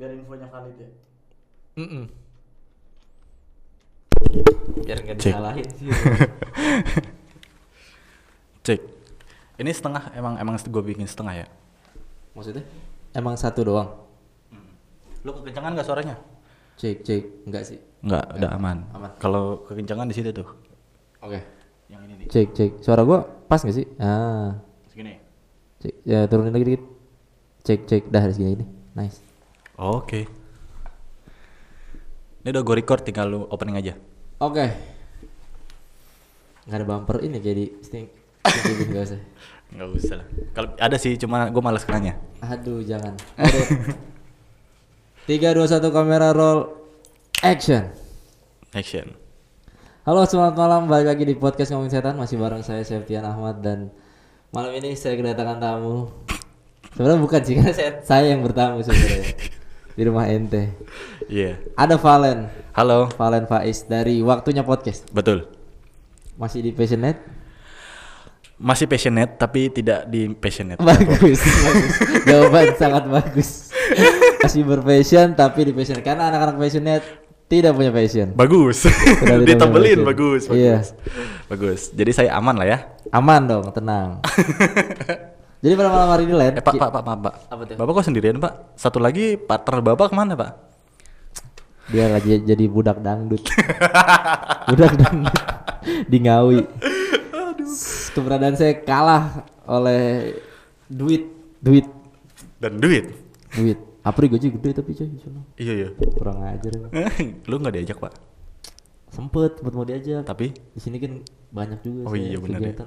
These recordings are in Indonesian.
Biar infonya valid ya. Mm Biar nggak Cek. disalahin sih. Cek. Ini setengah emang emang gue bikin setengah ya. Maksudnya? Emang satu doang? Lu kekencangan gak suaranya? Cek, cek. Enggak sih. Enggak, udah aman. Aman. Kalau kekencangan di situ tuh. Oke. Yang ini nih. Cek, cek. Suara gua pas nggak sih? Ah. Segini. Cek. Ya turunin lagi dikit. Cek, cek. Dah dari segini ini. Nice. Oke. Ini udah gue record tinggal lu opening aja. Oke. Nggak ada bumper ini jadi sting. Nggak usah. Enggak usah lah. Kalau ada sih cuma gue malas kenanya. Aduh, jangan. Tiga, dua, satu, kamera roll, action. Action. Halo, selamat malam. Balik lagi di podcast ngomongin setan. Masih bareng saya Septian Ahmad dan malam ini saya kedatangan tamu. Sebenarnya bukan sih, karena saya, saya yang bertamu sebenarnya di rumah ente. Iya. Ada Valen, Halo. Valen Faiz dari Waktunya Podcast. Betul. Masih di Passionate? Masih passionate tapi tidak di passionate. bagus, bagus. Jawaban sangat bagus. Masih berpassion tapi di passionate karena anak-anak passionate tidak punya passion. Bagus. Ditebelin bagus. Iya. bagus. Bagus. Jadi saya aman lah ya. Aman dong, tenang. Jadi pada malam hari ini Len, Eh Pak, Pak, Pak, Pak, Pak. Apa tuh? Bapak kok sendirian Pak? Satu lagi partner Bapak ke mana Pak? dia lagi jadi budak dangdut. budak dangdut di Ngawi. Keberadaan saya kalah oleh duit, duit, Dan duit. duit. Apri gaji gede tapi coy. Iya iya. kurang ajar. Lu nggak diajak Pak? Sempet, sempet mau diajak. Tapi Di sini kan banyak juga Oh iya, benar ya. Pak.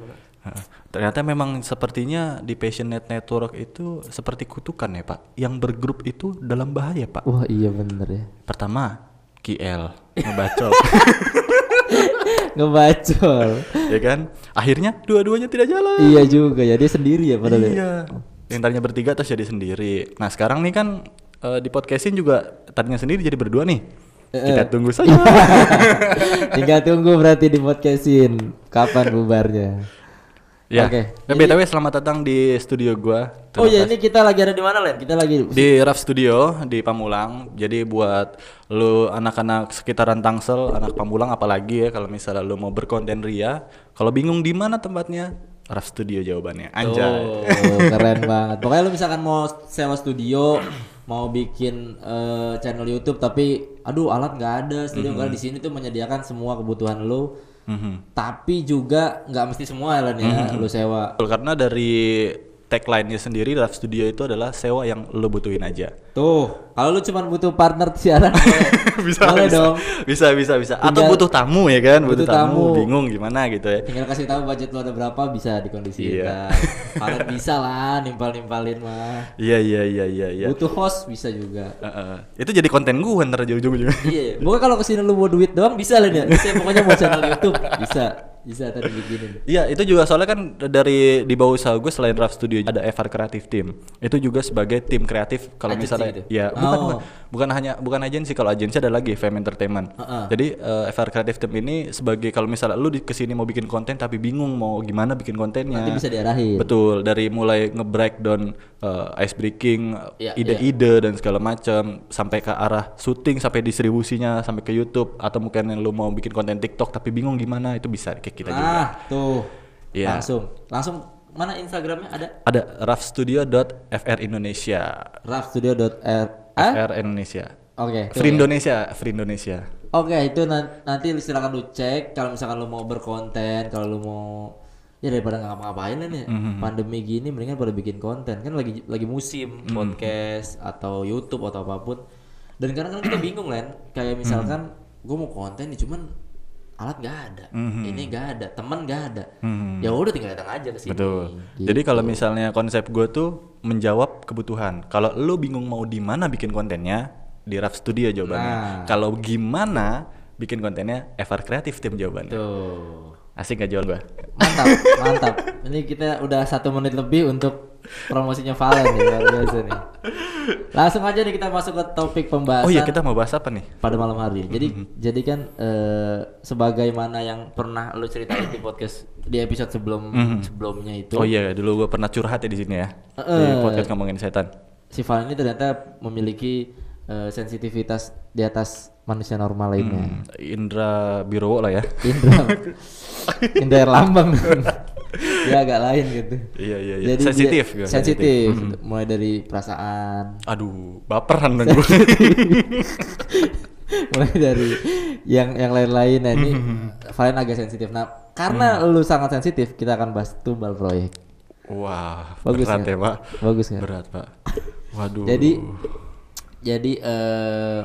Ternyata memang sepertinya di Passionate Network itu seperti kutukan ya Pak. Yang bergrup itu dalam bahaya Pak. Wah iya bener ya. Pertama, KL ngebacol, Ngebacol. ya kan? Akhirnya dua-duanya tidak jalan. iya juga ya dia sendiri ya padahal. ya. Iya. Yang tadinya bertiga terus jadi sendiri. Nah sekarang nih kan eh, di podcastin juga tadinya sendiri jadi berdua nih. Kita tunggu saja. Tinggal tunggu berarti di podcastin kapan bubarnya. Ya. Oke, Eh, BTW selamat datang di studio gua. Oh iya ini kita lagi ada di mana Len? Kita lagi Di Raf Studio di Pamulang. Jadi buat lu anak-anak sekitaran Tangsel, anak Pamulang apalagi ya kalau misalnya lu mau berkonten ria, kalau bingung di mana tempatnya, Raf Studio jawabannya. Anjay. Oh, keren banget. Pokoknya lu misalkan mau sewa studio, mau bikin eh, channel YouTube tapi aduh alat nggak ada, studio nggak ada di sini tuh menyediakan semua kebutuhan lu. Mhm. Tapi juga nggak mesti semua Len ya lu sewa. Karena dari tagline-nya sendiri Raf Studio itu adalah sewa yang lu butuhin aja. Tuh, kalau lu cuma butuh partner siaran bisa, boleh bisa, dong. bisa bisa bisa atau Tinggal- butuh tamu ya kan butuh, butuh tamu, tamu. bingung gimana gitu ya Tinggal kasih tahu budget lu ada berapa bisa dikondisikan. Iya. Kalian bisa lah nimpal-nimpalin mah. iya iya iya iya iya Butuh host bisa juga. Heeh. itu jadi konten gue ntar aja ujung-ujungnya iya, pokoknya kalau ke sini lu mau duit doang bisa lah ya. Bisa pokoknya mau channel YouTube bisa, bisa tadi bikinin. Iya itu juga soalnya kan dari di bawah usaha gue selain Raf Studio ada FR Creative Team itu juga sebagai tim kreatif kalau misalnya gitu? ya bukan, Oh. bukan bukan hanya bukan agensi kalau agensi ada lagi FM Entertainment Heeh. jadi eh, FR Creative Team ini sebagai kalau misalnya lu di ke sini mau bikin konten tapi bingung mau gimana bikin kontennya Nanti bisa diarahin. Betul, dari mulai nge-breakdown uh, ice breaking, Iya, ide-ide dan segala macam sampai ke arah syuting sampai distribusinya sampai ke YouTube atau mungkin lu mau bikin konten TikTok tapi bingung gimana itu bisa kayak kita juga. Nah, tuh. Iya. Langsung. Langsung mana Instagramnya ada? Ada rafstudio.fr Indonesia. rafstudio.r eh? FR Indonesia. Oke. tuh Free ya. Indonesia, Free Indonesia. Oke, itu nan- nanti silakan lu cek kalau misalkan lu mau berkonten, kalau lu mau ya daripada nggak ngapa-ngapain lah nih Mhm. pandemi gini mendingan pada bikin konten kan lagi lagi musim Mhm. podcast atau YouTube atau apa pun dan kadang kadang kita bingung kan kayak misalkan Mhm. gue mau konten nih cuman alat nggak ada ini nggak ada teman nggak ada Mhm. ya udah tinggal datang aja ke sini Betul. Gitu. Jadi kalau misalnya konsep gue tuh menjawab kebutuhan. Kalau lu bingung mau di mana bikin kontennya, di Raf Studio jawabannya. Nah. Kalau gimana bikin kontennya, FR Creative Team jawabannya. tuh Asik gak jawaban gue? mantap mantap ini kita udah satu menit lebih untuk Promosinya Valen nih luar biasa nih. Langsung aja nih kita masuk ke topik pembahasan Oh iya kita mau bahas apa nih? pada malam hari. Jadi jadi kan eh, sebagaimana yang pernah lu ceritain di podcast di episode sebelum sebelumnya itu. Oh iya dulu gue pernah curhat ya di sini ya di Eh. podcast ngomongin setan. si Valen ini ternyata memiliki eh, sensitivitas di atas manusia normal lainnya. Hmm, Indra Birowo lah ya. Indra, Indra Erlambang. dia agak lain gitu. Iya iya iya. Jadi dia- sensitif Hmm. gue. sensitif, mulai dari perasaan, Aduh baperan dong gue. mulai dari yang yang lain-lain. Nah ini Hmm. Valen agak sensitif. Nah karena lu sangat sensitif, kita akan bahas tumbal proyek. Wah Bagus berat ya pak. Bagus nggak? Berat pak. Waduh. Jadi jadi eh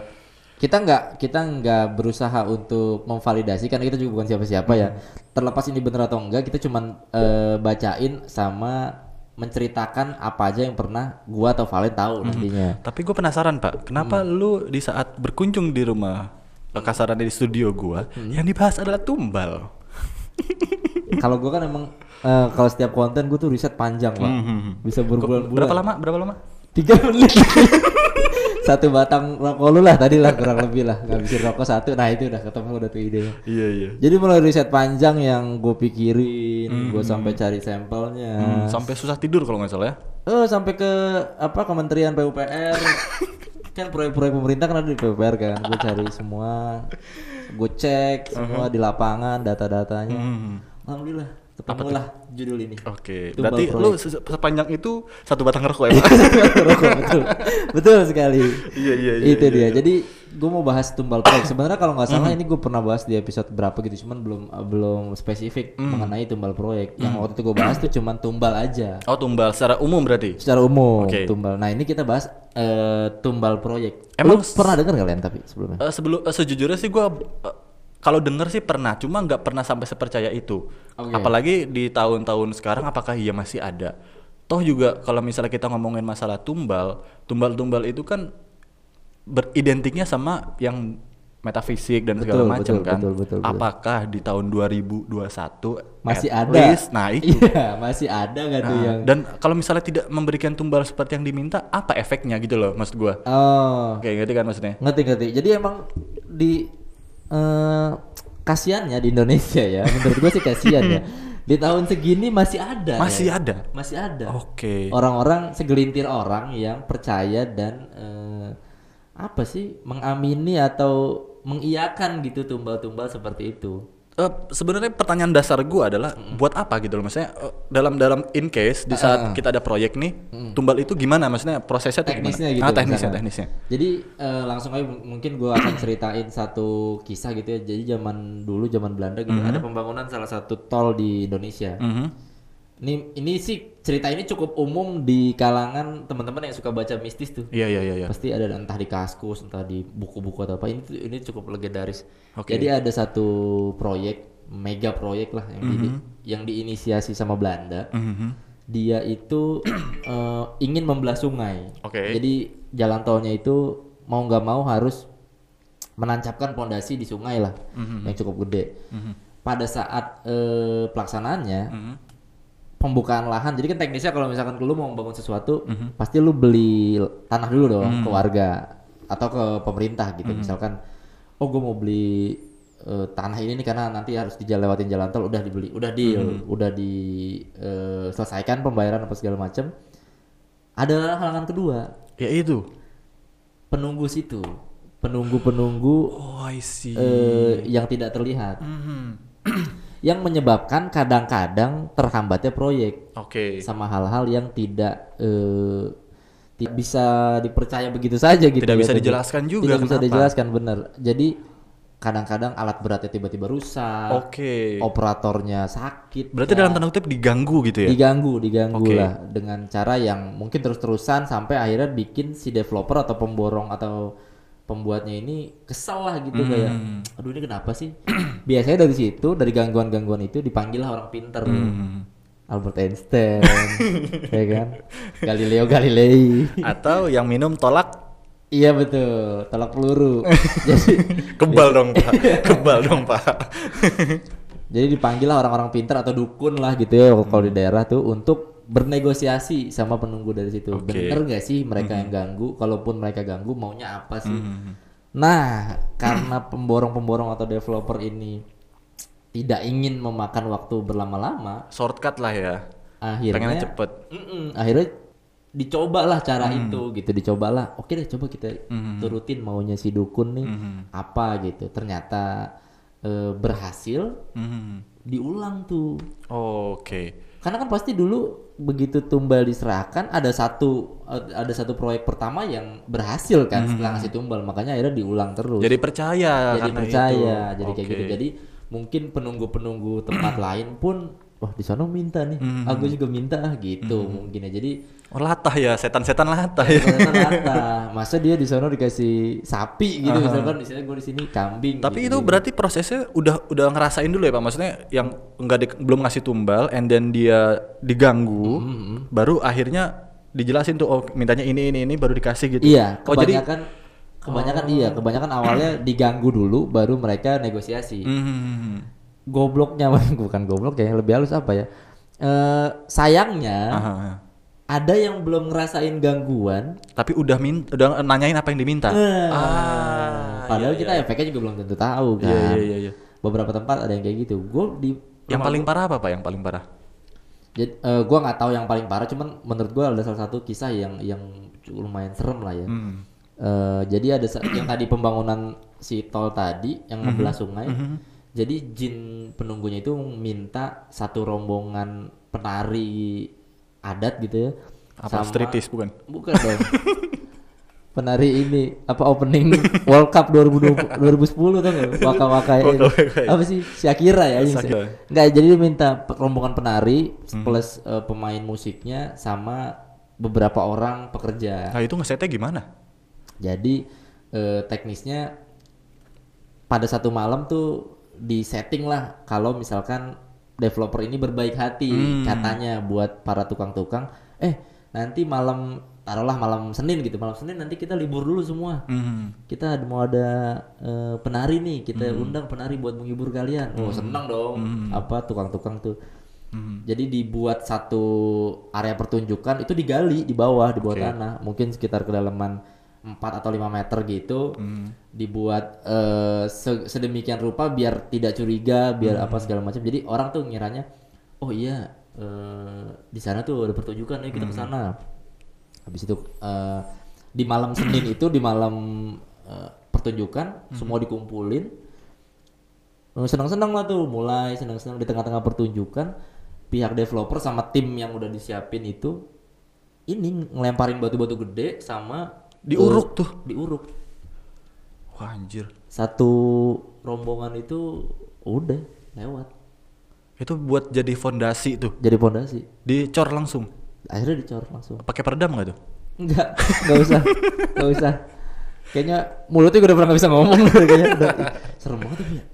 kita nggak kita nggak berusaha untuk memvalidasi karena kita juga bukan siapa-siapa ya. Terlepas ini benar atau enggak, kita cuman eh, bacain sama menceritakan apa aja yang pernah gua atau Valen tahu nantinya. Tapi gue penasaran pak, kenapa Hmm. lu di saat berkunjung di rumah kasarannya di studio gua, Hmm. yang dibahas adalah tumbal. Kalau gua kan emang eh, kalau setiap konten gua tuh riset panjang, Pak. Bisa berbulan-bulan. Berapa lama? Berapa lama? Tiga menit. satu batang rokok lu lah tadi lah kurang lebih lah. Ngabisin rokok satu nah itu udah ketemu udah tuh ide. Iya iya. jadi mulai riset panjang yang gue pikirin gue sampai cari sampelnya. Hmm, sampai susah tidur kalau nggak salah ya. eh sampai ke apa Kementerian PUPR kan proyek-proyek pemerintah kan ada di PUPR kan. Gue cari semua gue cek semua di lapangan data-datanya. Hmm. alhamdulillah ketemulah judul ini. Oke, Tumbal berarti proyek. lu se- sepanjang itu satu batang rokok ya, Pak? Rokok, betul. Betul sekali. Iya, iya, iya, itu dia. jadi gue mau bahas tumbal proyek. Sebenarnya kalau nggak salah ini gue pernah bahas di episode berapa gitu cuman belum belum spesifik mengenai tumbal proyek. Yang waktu itu gue bahas tuh cuman tumbal aja. Oh, tumbal secara umum berarti. secara umum Oke. tumbal. Nah ini kita bahas eh, tumbal proyek. Emang lu pernah dengar kalian tapi sebelumnya? Eh, sebelum eh, sejujurnya sih gua eh, kalau denger sih pernah, cuma nggak pernah sampai sepercaya itu. Oke. Apalagi di tahun-tahun sekarang apakah iya masih ada? Toh juga kalau misalnya kita ngomongin masalah tumbal, tumbal-tumbal itu kan beridentiknya sama yang metafisik dan segala macam kan. betul, betul, betul. Apakah di tahun 2021 masih ada least, nah itu. iya masih ada nggak tuh Nah, yang dan kalau misalnya tidak memberikan tumbal seperti yang diminta, apa efeknya gitu loh maksud gua? oh Kayak ngerti kan maksudnya? ngerti ngerti jadi emang di eh kasiannya di Indonesia ya menurut gue sih kasian ya di tahun segini masih ada Masih ya. ada. masih ada Oke. orang-orang segelintir orang yang percaya dan eh, apa sih mengamini atau mengiyakan gitu tumbal-tumbal seperti itu Eh, sebenarnya pertanyaan dasar gua adalah buat apa gitu loh? Maksudnya eh, dalam dalam in case di saat kita ada proyek nih tumbal itu gimana? Maksudnya prosesnya tuh teknisnya gimana? gitu ah, teknisnya misalkan. teknisnya. Jadi eh, langsung aja mungkin gue akan ceritain satu kisah gitu ya. Jadi zaman dulu zaman Belanda gitu ada pembangunan salah satu tol di Indonesia. Mhm. Ini ini sih cerita ini cukup umum di kalangan teman-teman yang suka baca mistis tuh. Iya iya iya iya. Pasti ada entah di kaskus entah di buku-buku atau apa ini ini cukup legendaris. Oke. jadi ada satu proyek mega proyek lah yang di, yang diinisiasi sama Belanda. Mhm. dia itu eh, ingin membelah sungai. Oke. jadi jalan tolnya itu mau nggak mau harus menancapkan pondasi di sungai lah yang cukup gede. Pada saat eh, pelaksanaannya Mhm. Pembukaan lahan. Jadi kan teknisnya kalau misalkan lu mau bangun sesuatu pasti lu beli tanah dulu dong ke warga atau ke pemerintah gitu. Misalkan oh gue mau beli eh, tanah ini nih karena nanti harus dijalewatin jalan tol udah dibeli udah deal udah diselesaikan pembayaran apa segala macam ada halangan kedua. Ya itu. Penunggu situ. Penunggu penunggu oh I see. eh, yang tidak terlihat. Mhm. yang menyebabkan kadang-kadang terhambatnya proyek oke. sama hal-hal yang tidak eh, tidak bisa dipercaya begitu saja gitu Tidak ya, bisa dijelaskan juga tidak bisa kenapa. dijelaskan benar. Jadi kadang-kadang alat beratnya tiba-tiba rusak oke. operatornya sakit berarti dalam tanda kutip diganggu gitu ya? Diganggu diganggu Oke. lah dengan cara yang mungkin terus-terusan sampai akhirnya bikin si developer atau pemborong atau pembuatnya ini kesel lah gitu Hmm. kayak aduh ini kenapa sih? Biasanya dari situ dari gangguan-gangguan itu dipanggil lah orang pinter. Hmm. Albert Einstein ya kan? Galileo Galilei. Atau yang minum tolak. Iya betul. Tolak peluru. Jadi kebal dong pak. Kebal dong pak. Jadi dipanggil lah orang-orang pinter atau dukun lah gitu ya kalau Hmm. di daerah tuh untuk bernegosiasi sama penunggu dari situ. Oke. Bener nggak sih mereka yang ganggu? Kalaupun mereka ganggu, maunya apa sih? Nah, karena pemborong-pemborong atau developer ini tidak ingin memakan waktu berlama-lama, Shortcut lah ya. akhirnya Pengennya cepet. Mm-mm, akhirnya dicobalah cara itu gitu dicobalah oke deh coba kita turutin maunya si dukun nih apa gitu ternyata eh, berhasil Mhm. diulang tuh Oke. Karena kan pasti dulu begitu tumbal diserahkan ada satu ada satu proyek pertama yang berhasil kan setelah ngasih tumbal makanya akhirnya diulang terus Jadi percaya jadi percaya itu. jadi kayak Oke. gitu jadi mungkin penunggu-penunggu tempat lain pun wah di sana minta nih aku juga minta ah, gitu mungkin ya jadi Oh latah ya, setan-setan latah ya. ternyata rata masa dia di sana dikasih sapi gitu misalkan di sini gue di sini kambing Tapi gitu. itu berarti prosesnya udah udah ngerasain dulu ya Pak. Maksudnya yang enggak di- belum ngasih tumbal and then dia diganggu, baru akhirnya dijelasin tuh oh mintanya ini ini ini baru dikasih gitu. iya Oh jadi kebanyakan kebanyakan iya kebanyakan awalnya diganggu dulu baru mereka negosiasi Mhm. Gobloknya bukan goblok ya lebih halus apa ya Eh sayangnya Aha. ada yang belum ngerasain gangguan Tapi udah min udah nanyain apa yang diminta. Eh, Ah, padahal iya, kita efeknya juga belum tentu tahu kan. Iya, iya, iya, iya. Beberapa tempat ada yang kayak gitu. Gue di Yang paling parah apa Pak? Yang paling parah? jadi eh, gua nggak tahu yang paling parah, cuman menurut gua ada salah satu kisah yang yang lumayan serem lah ya. Hmm. Eh, jadi ada yang tadi pembangunan si tol tadi yang Mhm. membelah sungai. Jadi jin penunggunya itu minta satu rombongan penari adat gitu ya. Apa striptease bukan? Bukan dong. Penari ini apa opening World Cup 2020 2010 tuh nggak? Waka Waka ya. Waka Waka, ya. Apa sih? Shakira ya yang Shakira. Enggak, jadi dia minta rombongan penari Hmm. plus eh, pemain musiknya sama beberapa orang pekerja. Nah itu ngesetnya gimana? Jadi eh, teknisnya pada satu malam tuh di setting lah kalau misalkan developer ini berbaik hati Hmm. katanya buat para tukang-tukang eh nanti malam taruhlah malam Senin gitu malam Senin nanti kita libur dulu semua Mhm. kita mau ada eh, penari nih kita Hmm. undang penari buat menghibur kalian oh senang dong apa tukang-tukang tuh Hmm. jadi dibuat satu area pertunjukan itu digali di bawah di bawah Oke. tanah mungkin sekitar kedalaman 4 atau 5 meter gitu Hmm. dibuat se- sedemikian rupa biar tidak curiga biar Hmm. apa segala macam jadi orang tuh ngiranya oh iya eh, di sana tuh ada pertunjukan nih kita ke Hmm. sana habis itu eh, di malam Senin itu di malam eh, pertunjukan semua dikumpulin senang-senang lah tuh mulai senang-senang di tengah-tengah pertunjukan pihak developer sama tim yang udah disiapin itu ini ngelemparin batu-batu gede sama Diuruk tuh. diuruk Wah anjir. satu rombongan itu udah lewat Itu buat jadi fondasi tuh. jadi pondasi Dicor langsung. akhirnya dicor langsung Pakai peredam nggak tuh? enggak enggak usah enggak usah kayaknya mulutnya gue udah pernah gak bisa ngomong kayaknya udah serem banget tuh ya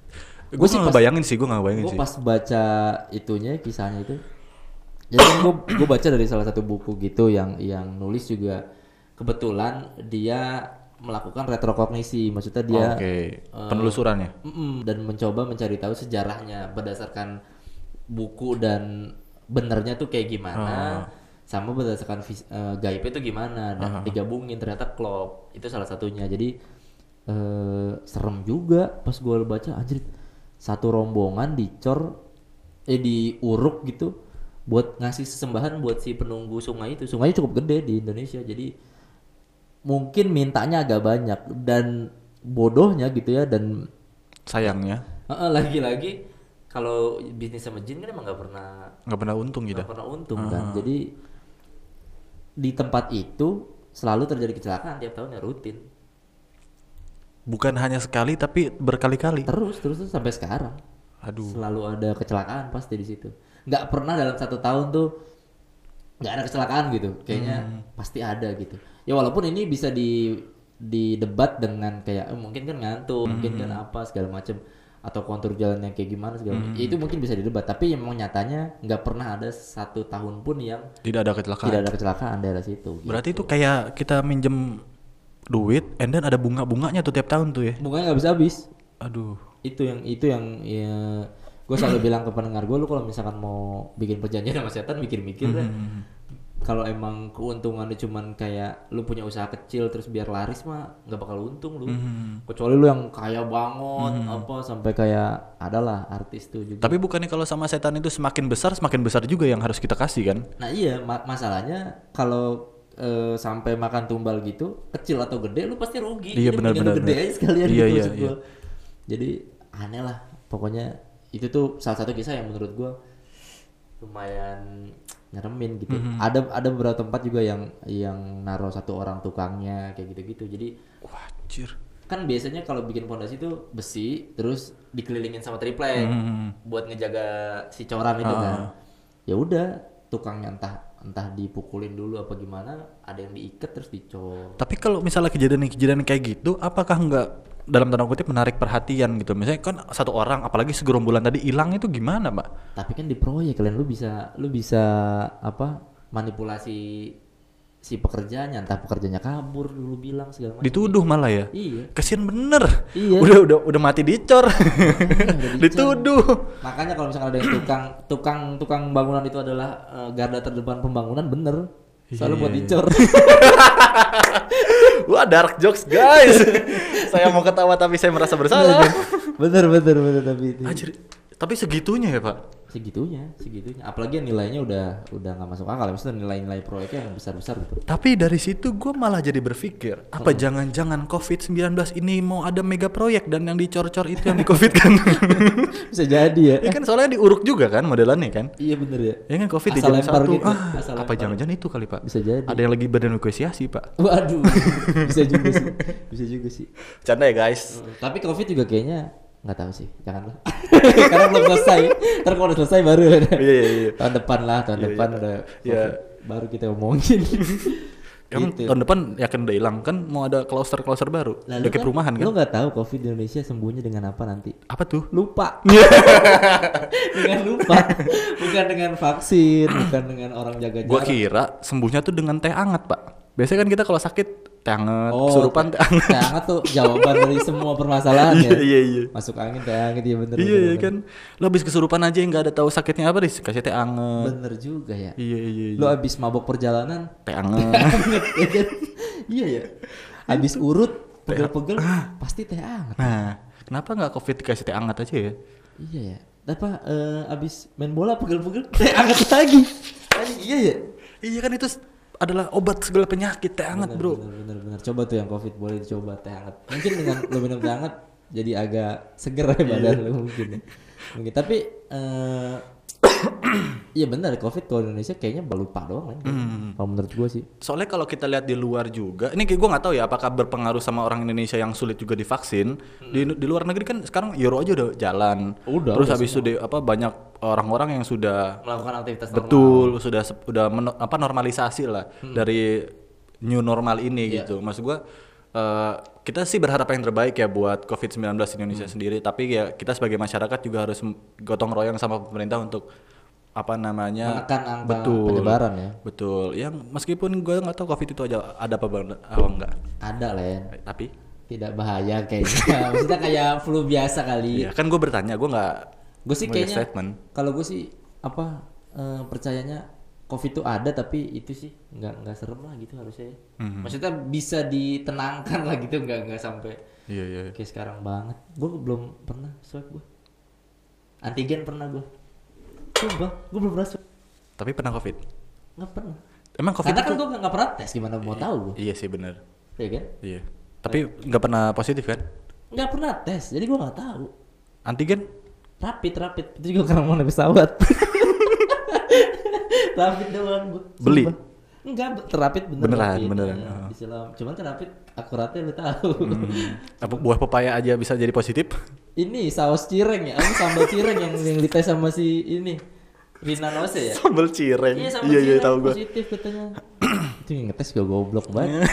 Gue sih bayangin sih, gue nggak bayangin gue sih. pas baca itunya kisahnya itu jadi kan gue gue baca dari salah satu buku gitu yang yang nulis juga kebetulan dia melakukan retrokognisi maksudnya dia Oke, eh, penelusurannya. Mm-mm, dan mencoba mencari tahu sejarahnya berdasarkan buku dan benernya tuh kayak gimana sama berdasarkan vis- eh, gaibnya tuh gimana dan digabungin. Ternyata klop itu salah satunya. Jadi eh, serem juga pas gue baca anjir satu rombongan dicor eh diuruk gitu buat ngasih sesembahan buat si penunggu sungai itu. Sungainya cukup gede di Indonesia jadi mungkin mintanya agak banyak dan bodohnya gitu ya dan Sayangnya lagi-lagi kalau bisnis sama jin kan emang nggak pernah nggak pernah untung gitu. nggak pernah untung kan jadi di tempat itu selalu terjadi kecelakaan tiap tahun ya rutin Bukan hanya sekali tapi berkali-kali. terus terus, terus sampai sekarang Aduh. selalu ada kecelakaan pasti di situ nggak pernah dalam satu tahun tuh nggak ada kecelakaan gitu kayaknya Hmm. pasti ada gitu ya walaupun ini bisa di di debat dengan kayak "Eh, mungkin kan ngantuk mungkin kan Hmm. apa segala macam atau kontur jalan yang kayak gimana segala macam itu mungkin bisa didebat tapi yang memang nyatanya nggak pernah ada satu tahun pun yang Tidak ada kecelakaan. tidak ada kecelakaan daerah situ gitu. Berarti itu kayak kita minjem duit and then ada bunga-bunganya tuh tiap tahun tuh ya. bunganya nggak bisa habis Aduh. itu yang itu yang ya, gue selalu bilang ke pendengar gue lu kalau misalkan mau bikin perjanjian sama setan mikir-mikir deh. Kalau emang keuntungannya cuman kayak lu punya usaha kecil terus biar laris mah nggak bakal untung lu. Kecuali lu yang kaya banget apa sampai kayak adalah artis tuh juga. Tapi bukannya kalau sama setan itu semakin besar, semakin besar juga yang harus kita kasih kan? nah iya ma- masalahnya kalau eh, sampai makan tumbal gitu kecil atau gede lu pasti rugi. Iya, Jadi benar, benar, gede benar. aja sekalian Iya, gitu iya, gua. jadi aneh lah. Pokoknya itu tuh salah satu kisah yang menurut gua lumayan nyeremin gitu Mhm. ada ada beberapa tempat juga yang yang naruh satu orang tukangnya kayak gitu-gitu jadi Wah, anjir. kan biasanya kalau bikin pondasi itu besi terus dikelilingin sama triplek Hmm. buat ngejaga si coran itu kan ya udah tukangnya entah entah dipukulin dulu apa gimana ada yang diikat terus dicor Tapi kalau misalnya kejadian-kejadian kayak gitu, apakah nggak dalam tanda kutip menarik perhatian gitu? Misalnya kan satu orang, apalagi segerombolan tadi hilang itu gimana, Mbak? tapi kan di proyek kalian lu bisa lu bisa apa manipulasi si pekerjaannya entah pekerjanya kabur dulu bilang segala macam Dituduh malah ya? iya Kasian bener. Iya. Udah udah udah mati dicor. udah dicor. Dituduh. makanya kalau misalkan ada yang tukang tukang tukang bangunan itu adalah eh, garda terdepan pembangunan bener selalu Iya, buat dicor Wah, dark jokes, guys. saya mau ketawa tapi saya merasa bersalah. bener bener bener tapi itu Anjir. Tapi segitunya ya, Pak? Segitunya segitunya apalagi nilainya udah udah nggak masuk akal maksudnya nilai-nilai proyeknya yang besar besar gitu Tapi dari situ gue malah jadi berpikir, apa jangan-jangan COVID-19 ini mau ada mega proyek dan yang dicor-cor itu yang di COVID kan? bisa jadi ya Iya kan soalnya diuruk juga kan modelannya kan? iya bener ya Ya kan COVID di Asal jam lempar satu. gitu, Ah, asal apa jangan-jangan itu kali pak? bisa jadi Ada yang lagi bernegosiasi pak? waduh bisa juga sih bisa juga sih Canda ya guys. Hmm, tapi covid juga kayaknya nggak tahu sih janganlah karena belum selesai ntar kalau udah selesai baru Iya iya iya. tahun depan lah tahun Iya, depan iya. udah Iya. COVID, baru kita omongin Emang Gitu. tahun depan yakin udah hilang kan mau ada klauster-klauster baru. Udah kayak kan, perumahan kan? Lo nggak tahu COVID di Indonesia sembuhnya dengan apa nanti? Apa tuh? Lupa. dengan lupa. Bukan dengan vaksin, bukan dengan orang jaga jarak. Gua kira sembuhnya tuh dengan teh hangat pak. Biasanya kan kita kalau sakit teh hangat, Oh, kesurupan. Teh hangat tuh jawaban dari semua permasalahan Iya ya. iya iya. Masuk angin teh hangat ya bener. Iya iya kan. Lo habis kesurupan aja nggak ada tahu sakitnya apa deh, kasih teh hangat. Bener juga ya. Iya iya iya. Lo abis mabok perjalanan, teh hangat. hangat ya kan? Iya ya. Abis urut, pegel-pegel, pasti teh hangat. nah, kenapa nggak covid dikasih teh hangat aja ya? Iya ya. Apa eh, abis main bola pegel-pegel teh hangat lagi. Kan iya ya. Iya kan itu adalah obat segala penyakit teh hangat bro. Bener, bener, bener. Coba tuh yang covid boleh dicoba teh hangat. Mungkin dengan lo minum teh hangat jadi agak seger ya badan lo mungkin. ya. Mungkin tapi eh iya benar covid kalau Indonesia kayaknya baru lupa doang kan. Kalau menurut gua sih. Soalnya kalau kita lihat di luar juga, ini kayak gue nggak tahu ya apakah berpengaruh sama orang Indonesia yang sulit juga divaksin. Di, di luar negeri kan sekarang Euro aja udah jalan. Udah, Terus udah habis itu di- apa banyak orang-orang yang sudah Melakukan aktivitas normal. betul sudah sep- udah meno- apa normalisasi lah dari new normal ini gitu. Maksud gua eh, kita sih berharap yang terbaik ya buat COVID-19 Indonesia sendiri, tapi ya kita sebagai masyarakat juga harus gotong royong sama pemerintah untuk apa namanya Menekan angka betul penyebaran ya. betul yang meskipun gue nggak tahu covid itu aja ada apa apa enggak Ada Len. tapi Tidak bahaya kayaknya. Maksudnya kayak flu biasa kali. iya kan gue bertanya gue nggak Gue sih kayaknya kalau gue sih apa eh, percayanya covid itu ada tapi itu sih nggak nggak serem lah gitu harusnya. ya. Mhm. Maksudnya bisa ditenangkan lah gitu nggak nggak sampai iya iya kayak sekarang banget. Gue belum pernah swab gue. Antigen pernah gue. Coba, gue belum pernah swab. tapi pernah covid Nggak pernah. emang covid Karena itu kan gue nggak pernah tes gimana mau tahu gue. iya sih bener Iya kan? iya tapi nggak pernah positif kan Nggak pernah tes, jadi gue nggak tahu. antigen Rapid, rapid. Itu juga karena mau naik pesawat. rapid doang gue. Beli? Enggak, terapit bener Beneran, rapid. beneran. Ya, Oh. Islam. Cuman terapit akuratnya lu tahu. Hmm, apa buah pepaya aja bisa jadi positif ini saus cireng ya, sambal cireng yang yang dites sama si ini. Rina Nose ya? sambal cireng Iya, sambal iya iya cireng tahu gue positif katanya. Itu yang ngetes gue goblok banget.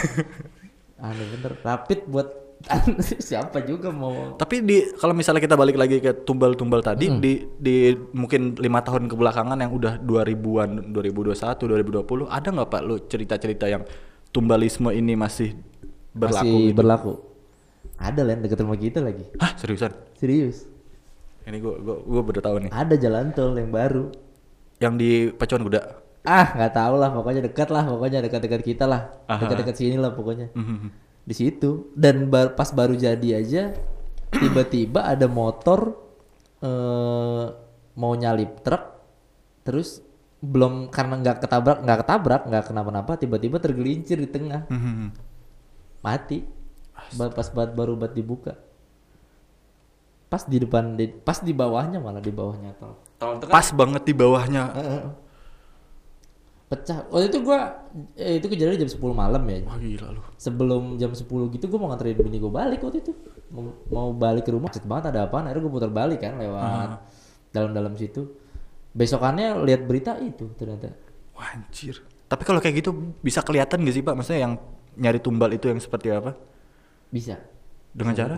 Aneh bener. Rapid buat siapa juga mau tapi di kalau misalnya kita balik lagi ke tumbal-tumbal tadi di di mungkin lima tahun kebelakangan yang udah 2000-an 2021 2020 ada nggak pak lu cerita-cerita yang tumbalisme ini masih berlaku masih gitu? berlaku. Ada lah deket rumah kita lagi. Hah seriusan Serius. Ini gua gua gua baru tahu nih. Ada jalan tol yang baru. Yang di Pacuan Kuda. Ah, nggak tahu lah, pokoknya dekat lah, pokoknya dekat-dekat kita lah, dekat-dekat sini lah pokoknya. Mhm. Di situ dan bar- pas baru jadi aja, tiba-tiba ada motor eh mau nyalip truk, terus belum karena nggak ketabrak, nggak ketabrak, nggak kenapa-napa, tiba-tiba tergelincir di tengah, Mhm. mati. Ba- Pas bat baru bat dibuka, pas di depan, di, pas di bawahnya malah di bawahnya tol. Tol itu kan Pas banget di bawahnya. Heeh. Pecah. Waktu itu gua eh, itu kejadian jam 10 malam ya. Wah gila lu. Sebelum jam 10 gitu gua mau nganterin bini gua balik waktu itu. Mau, mau balik ke rumah, macet banget ada apaan. Akhirnya gua putar balik kan lewat dalam-dalam situ. Besokannya lihat berita itu ternyata. Wah, anjir. Tapi kalau kayak gitu bisa kelihatan gak sih Pak? Maksudnya yang nyari tumbal itu yang seperti apa? Bisa. Dengan cara?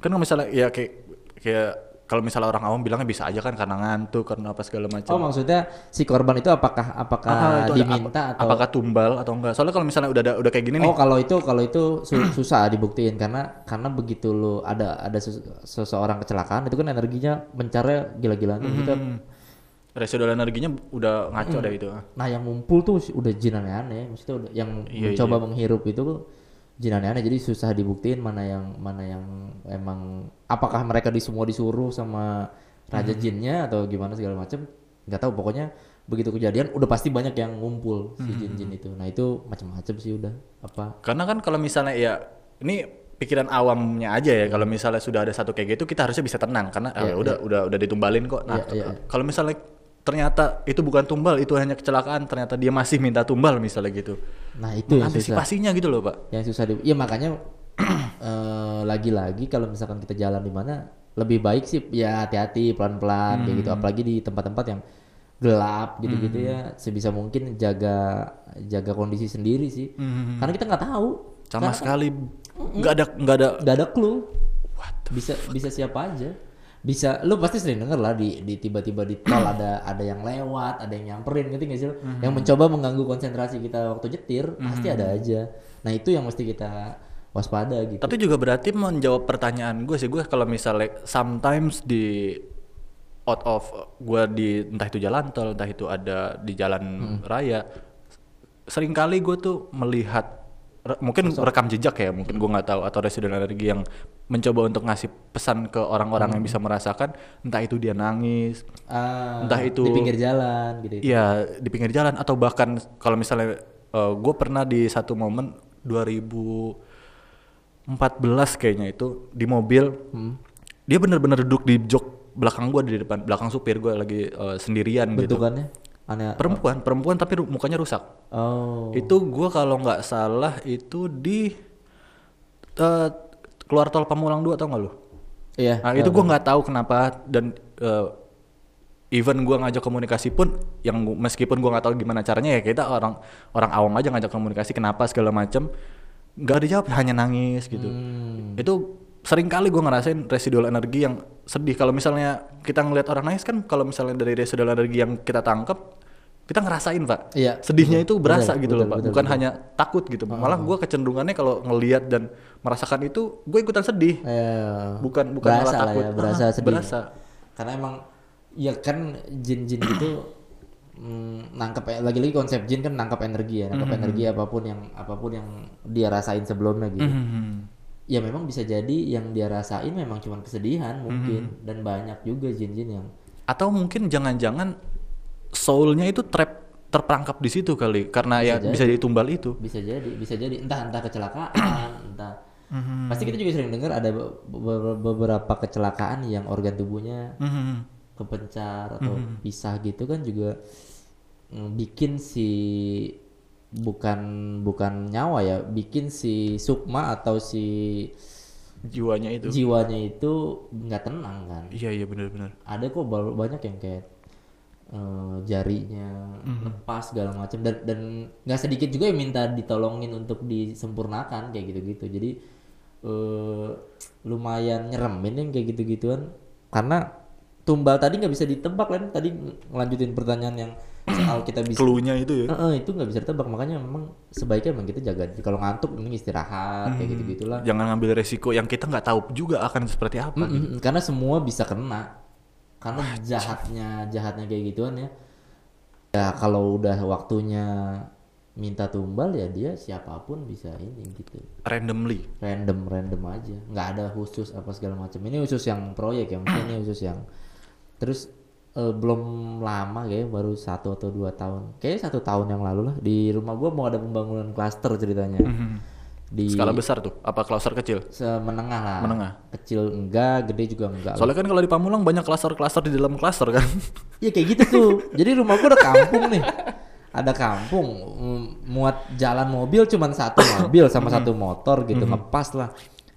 Kan misalnya ya kayak kayak kalau misalnya orang awam bilangnya bisa aja kan karena ngantuk karena apa segala Oh macam. maksudnya si korban itu apakah apakah Ah, itu ada diminta apa- atau apakah tumbal atau enggak? Soalnya kalau misalnya udah ada udah kayak gini nih. Oh kalau itu kalau itu su- susah dibuktiin karena karena begitu lo ada ada ses- seseorang kecelakaan itu kan energinya mencarnya gila-gilaan tuh. kita Hmm. Residual energinya udah ngaco Hmm. deh itu. Nah yang ngumpul tuh udah jin aneh-aneh, maksudnya udah yang Iya, mencoba menghirup itu jin aneh-aneh, jadi susah dibuktiin mana yang mana yang emang apakah mereka di semua disuruh sama Hmm. raja jinnya atau gimana segala macam, nggak tahu. Pokoknya begitu kejadian udah pasti banyak yang ngumpul si Hmm. jin-jin itu. Nah itu macam-macam sih udah apa? Karena kan kalau misalnya ya ini pikiran awamnya aja ya kalau misalnya sudah ada satu kayak gitu kita harusnya bisa tenang karena ah, Iya, ya udah udah udah ditumbalin kok. Nah, Iya, iya, iya. kalau misalnya ternyata itu bukan tumbal, itu hanya kecelakaan, ternyata dia masih minta tumbal misalnya gitu. Nah itu yang susah. Antisipasinya gitu loh, Pak. Yang susah di, ya makanya eh, lagi-lagi kalau misalkan kita jalan di mana lebih baik sih ya hati-hati pelan-pelan kayak gitu Hmm. apalagi di tempat-tempat yang gelap gitu-gitu ya sebisa mungkin jaga jaga kondisi sendiri sih Hmm. karena kita nggak tahu Sama sekali nggak ada nggak ada nggak ada clue What bisa bisa siapa aja bisa lu pasti sering denger lah di, di tiba-tiba di tol ada ada yang lewat ada yang nyamperin gitu nggak sih lu? Hmm. yang mencoba mengganggu konsentrasi kita waktu nyetir pasti ada aja nah itu yang mesti kita waspada gitu Tapi juga berarti menjawab pertanyaan gue sih gue kalau misalnya sometimes di out of gue di entah itu jalan tol entah itu ada di jalan Hmm. raya sering kali gue tuh melihat re- mungkin rekam jejak ya mungkin gue nggak tahu atau residual energi yang mencoba untuk ngasih pesan ke orang-orang Hmm. yang bisa merasakan entah itu dia nangis Ah, entah itu- di pinggir jalan gitu Iya di pinggir jalan atau bahkan kalau misalnya gue pernah di satu momen 2014 kayaknya itu di mobil Hmm. dia bener-bener duduk di jok belakang gue di depan belakang supir gue lagi eh, sendirian gitu aneh perempuan perempuan tapi mukanya rusak. Oh. Itu gue kalau nggak salah itu di eh, keluar tol Pamulang 2 tau nggak lu? Iya Nah itu gue nggak tahu kenapa dan eh, even gue ngajak komunikasi pun yang meskipun gue nggak tahu gimana caranya ya kita orang orang awam aja ngajak komunikasi kenapa segala macem. Nggak dijawab hanya nangis gitu. Hmm. itu sering kali gue ngerasain residual energi yang sedih kalau misalnya kita ngelihat orang nangis kan kalau misalnya dari residual energi yang kita tangkap kita ngerasain pak Iya, sedihnya itu berasa Betul, gitu loh pak betul, bukan betul. hanya takut gitu malah gue kecenderungannya kalau ngelihat dan merasakan itu gue ikutan sedih Eh, bukan bukan berasa malah lah takut ya, berasa Ah, sedih. berasa Karena emang ya kan jin-jin gitu mm, nangkep lagi-lagi konsep jin kan nangkep energi ya, nangkep Mm-hmm. energi apa pun yang apa pun yang dia rasain sebelumnya gitu. Hmm. Ya memang bisa jadi yang dia rasain memang cuma kesedihan Mm-hmm. mungkin dan banyak juga jin-jin yang atau mungkin jangan-jangan soulnya itu trap terperangkap di situ kali karena ya jadi. bisa jadi tumbal itu bisa jadi bisa jadi entah entah kecelakaan entah Mm-hmm. pasti kita juga sering dengar ada be- be- beberapa kecelakaan yang organ tubuhnya Hmm. kepencar atau Mm-hmm. pisah gitu kan juga mm, bikin si bukan bukan nyawa ya bikin si sukma atau si jiwanya itu. jiwanya itu nggak tenang kan? Iya iya benar-benar ada kok ba- banyak yang kayak eh, jarinya Mm-hmm. lepas segala macam dan dan nggak sedikit juga yang minta ditolongin untuk disempurnakan kayak gitu-gitu. Jadi eh, lumayan nyeremin yang kayak gitu-gituan. Karena tumbal tadi nggak bisa ditebak kan tadi ngelanjutin pertanyaan yang soal kita bisa Cluenya itu ya. Eh, eh, itu nggak bisa ditebak. Makanya memang sebaiknya memang kita jaga. Kalau ngantuk mending istirahat kayak gitu gitulah Jangan ngambil resiko yang kita nggak tahu juga akan seperti apa. Mm-mm, karena semua bisa kena. Karena jahatnya jahatnya kayak gituan ya. Ya kalau udah waktunya minta tumbal ya dia siapa pun bisa ini gitu. Randomly. random random aja. Nggak ada khusus apa segala macam. Ini khusus yang proyek ya mungkin ini khusus yang terus eh, belum lama kayak baru satu atau dua tahun kayak satu tahun yang lalu lah di rumah gua mau ada pembangunan klaster ceritanya di Skala besar tuh. Apa klaster kecil? semenengah lah Menengah. kecil enggak gede juga enggak Soalnya kan kalau di Pamulang banyak klaster-klaster di dalam klaster kan. Iya kayak gitu tuh. Jadi rumah gua ada kampung nih. Ada kampung, mm, muat jalan mobil cuman satu mobil sama satu motor gitu ngepas lah.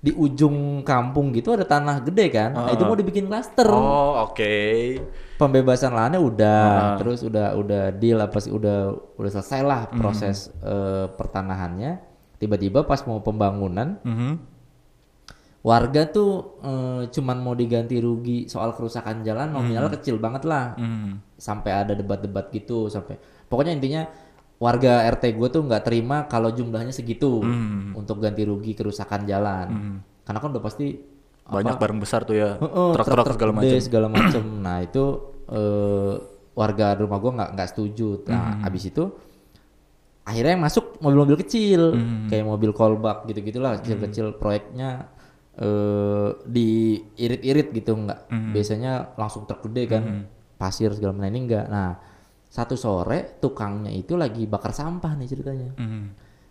Di ujung kampung gitu ada tanah gede kan. Nah, itu mau dibikin klaster. oh, oke. Pembebasan lahannya udah, terus udah udah deal apa sih udah udah selesai lah proses eh, pertanahannya. Tiba-tiba pas mau pembangunan Mhm. warga tuh eh, cuman mau diganti rugi soal kerusakan jalan nominal kecil banget lah Mhm. sampai ada debat-debat gitu sampai pokoknya intinya warga RT gue tuh nggak terima kalau jumlahnya segitu Hmm. untuk ganti rugi kerusakan jalan karena kan udah pasti Banyak barang besar tuh ya. Truk-truk segala macam. segala macam nah itu eh, warga rumah gue nggak nggak setuju nah Hmm. abis itu akhirnya yang masuk mobil-mobil kecil Hmm. kayak mobil kolbak gitu gitulah kecil-kecil proyeknya eh diirit-irit gitu nggak Hmm. biasanya langsung truk gede kan pasir segala macam Nah, ini enggak nah satu sore tukangnya itu lagi bakar sampah nih ceritanya Mhm.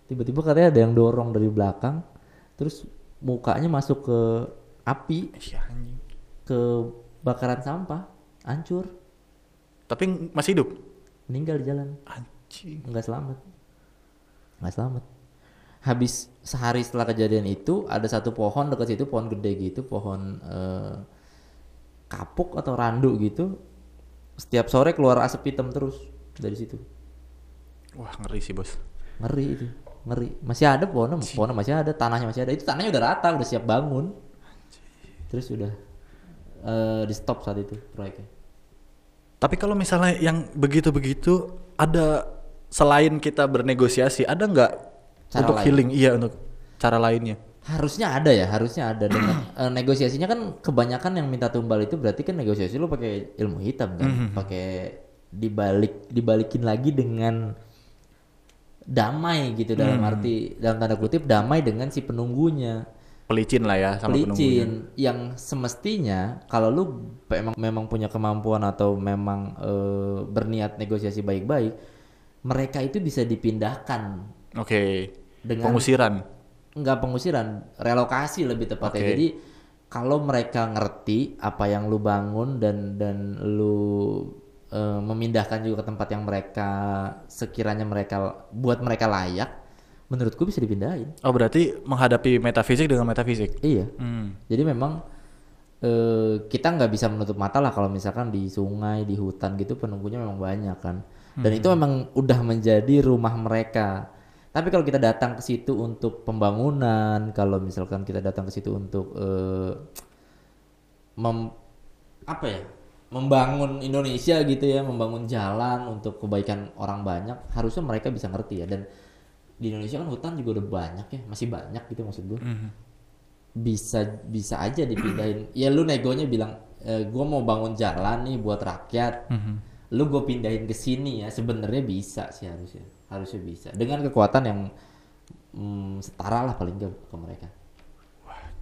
tiba-tiba katanya ada yang dorong dari belakang terus mukanya masuk ke api Iya, ke bakaran sampah hancur Tapi masih hidup. meninggal di jalan Anjing. nggak selamat nggak selamat habis sehari setelah kejadian itu ada satu pohon dekat situ pohon gede gitu pohon eh, kapuk atau randu gitu setiap sore keluar asap hitam terus dari situ Wah, ngeri sih, Bos. ngeri itu ngeri masih ada pohonnya pohonnya masih ada tanahnya masih ada itu tanahnya udah rata udah siap bangun terus udah eh, di stop saat itu proyeknya Tapi kalau misalnya yang begitu-begitu ada selain kita bernegosiasi, ada nggak untuk lain. healing? Iya, untuk cara lainnya. Harusnya ada ya harusnya ada dengan eh, negosiasinya kan kebanyakan yang minta tumbal itu berarti kan negosiasi lu pakai ilmu hitam kan pakai dibalik dibalikin lagi dengan damai gitu dalam arti dalam tanda kutip damai dengan si penunggunya Pelicin lah ya sama penunggunya. pelicin yang semestinya kalau lu memang memang punya kemampuan atau memang eh, berniat negosiasi baik-baik mereka itu bisa dipindahkan Oke. Dengan- Pengusiran. Nggak pengusiran relokasi lebih tepatnya Oke. jadi kalau mereka ngerti apa yang lu bangun dan dan lu eh, memindahkan juga ke tempat yang mereka sekiranya mereka buat mereka layak menurutku bisa dipindahin Oh, berarti menghadapi metafisik dengan metafisik. iya Hmm. jadi memang eh, kita nggak bisa menutup mata lah kalau misalkan di sungai di hutan gitu penunggunya memang banyak kan dan itu memang udah menjadi rumah mereka tapi kalau kita datang ke situ untuk pembangunan kalau misalkan kita datang ke situ untuk eh, mem apa ya membangun Indonesia gitu ya membangun jalan untuk kebaikan orang banyak harusnya mereka bisa ngerti ya. Dan di Indonesia kan hutan juga udah banyak ya masih banyak gitu maksud gue Mhm. bisa bisa aja dipindahin. Ya lu negonya bilang e, gue mau bangun jalan nih buat rakyat. Mhm. lu gue pindahin ke sini ya sebenarnya bisa sih harusnya harusnya bisa. Dengan kekuatan yang mm, setara lah paling gak ke mereka.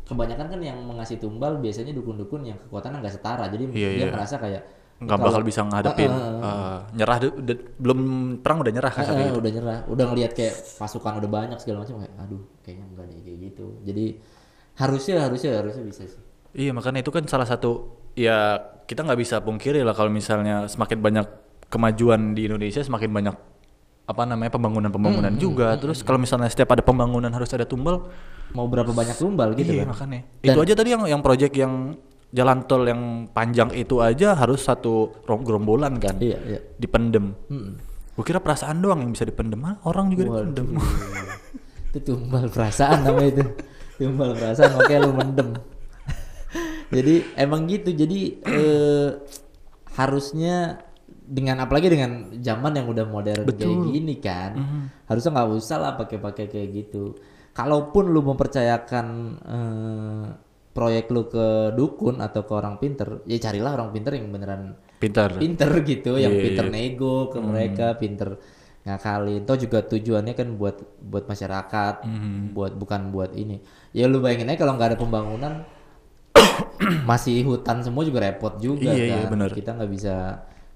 Kebanyakan kan yang mengasih tumbal biasanya dukun-dukun yang kekuatannya nggak setara. Jadi Iya, dia iya. merasa kayak nggak kalau- bakal bisa ngadepin eh, eh. eh, nyerah de- de- belum perang udah nyerah kan Eh, eh, udah nyerah. Udah ngelihat kayak pasukan udah banyak segala macam kayak aduh kayaknya enggak nih kayak gitu. Jadi harusnya harusnya harusnya bisa sih. Iya makanya itu kan salah satu ya kita nggak bisa pungkiri lah kalau misalnya semakin banyak kemajuan di Indonesia semakin banyak apa namanya pembangunan-pembangunan juga. Terus kalau misalnya setiap ada pembangunan harus ada tumbal, mau berapa banyak tumbal gitu iya kan makanya. Dan- Itu aja tadi yang yang proyek yang jalan tol yang panjang itu aja harus satu rom- gerombolan kan iya iya dipendem. Mm-mm. Gue kira perasaan doang yang bisa dipendem, ah, orang juga dipendem. itu tumbal perasaan namanya itu tumbal perasaan makanya lu mendem jadi emang gitu jadi eh, harusnya dengan apalagi dengan zaman yang udah modern kayak gini kan harusnya nggak usah lah pakai-pakai kayak gitu kalaupun lu mempercayakan eh, proyek lu ke dukun atau ke orang pinter ya carilah orang pinter yang beneran Pintar. pinter gitu yang Iya, pinter iya. nego ke mereka pinter ngakalin toh juga tujuannya kan buat buat masyarakat Hmm. buat bukan buat ini ya lu bayangin aja kalau nggak ada pembangunan masih hutan semua juga repot juga Iya, iya, kan bener. kita nggak bisa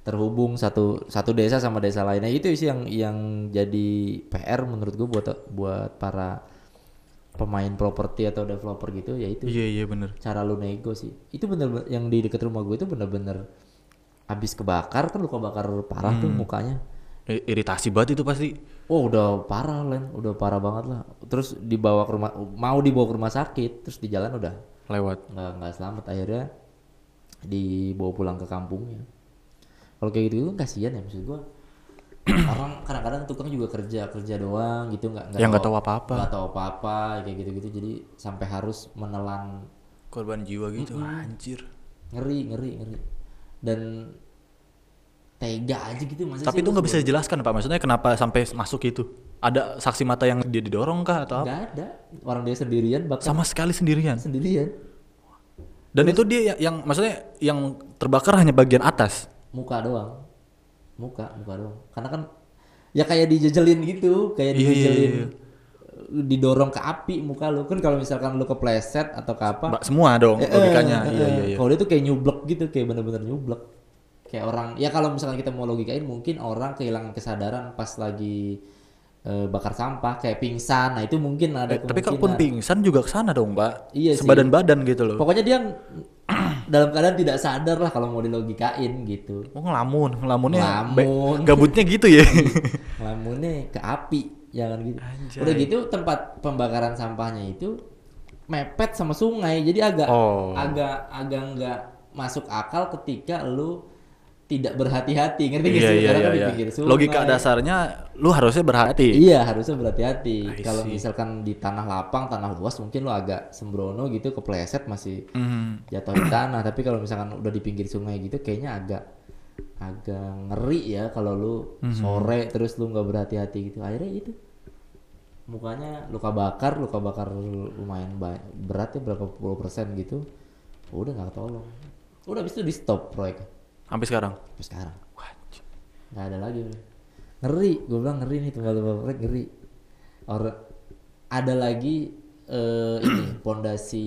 terhubung satu satu desa sama desa lainnya itu sih yang yang jadi PR menurut gue buat buat para pemain properti atau developer gitu ya itu Iya iya bener. cara lu nego sih itu bener yang di dekat rumah gue itu bener-bener habis kebakar kan luka bakar parah tuh Hmm. mukanya I- Iritasi banget itu pasti. oh udah parah len udah parah banget lah terus dibawa ke rumah mau dibawa ke rumah sakit terus di jalan udah Lewat. nggak nggak selamat akhirnya dibawa pulang ke kampungnya kalau kayak gitu kan kasihan ya maksud gua orang kadang-kadang tukang juga kerja kerja doang gitu nggak Yang nggak tahu apa-apa. nggak tahu apa-apa kayak gitu-gitu jadi sampai harus menelan Korban jiwa gitu. Anjir. ngeri ngeri ngeri dan tega aja gitu masa Tapi itu nggak bisa dijelaskan pak. Maksudnya kenapa sampai masuk itu? Ada saksi mata yang dia didorong kah atau apa? nggak ada orang dia sendirian bahkan Sama sekali sendirian. sendirian Dan itu dia ya- yang maksudnya yang terbakar hanya bagian atas. Muka doang muka muka doang karena kan ya kayak dijejelin gitu kayak Iya, iya, dijejelin iya. didorong ke api muka lu kan kalau misalkan lu kepleset atau ke apa Mbak, semua dong eh, logikanya. eh, Iya eh, iya iya. kalau dia tuh kayak nyublek gitu kayak bener-bener nyublek kayak orang ya kalau misalkan kita mau logikain mungkin orang kehilangan kesadaran pas lagi eh, bakar sampah kayak pingsan nah itu mungkin ada Eh, tapi kalaupun pingsan juga ke sana dong, Mbak. Iya sih. Sebadan badan gitu loh. pokoknya dia dalam keadaan tidak sadar lah kalau mau dilogikain gitu Oh, ngelamun, ngelamunnya Ngelamun. gabutnya gitu ya. ngelamunnya ke api jangan gitu Anjay. udah gitu tempat pembakaran sampahnya itu mepet sama sungai jadi agak Oh. agak agak nggak masuk akal ketika lu tidak berhati-hati ngerti nggak iya sih iya Karena iya. kan di iya. pinggir sungai. Logika dasarnya lu harusnya berhati. iya harusnya berhati-hati kalau misalkan di tanah lapang tanah luas mungkin lu agak sembrono gitu kepleset masih Hmm. jatuh di tanah tapi kalau misalkan udah di pinggir sungai gitu kayaknya agak agak ngeri ya kalau lu sore terus lu nggak berhati-hati gitu akhirnya itu mukanya luka bakar luka bakar lumayan ba- berat ya berapa puluh persen gitu udah nggak ketolong udah habis itu di stop proyek Sampai sekarang. sampai sekarang Wah, anjing. nggak ada lagi ngeri gue bilang ngeri nih tunggal proyek ngeri Or, ada lagi eh, ini pondasi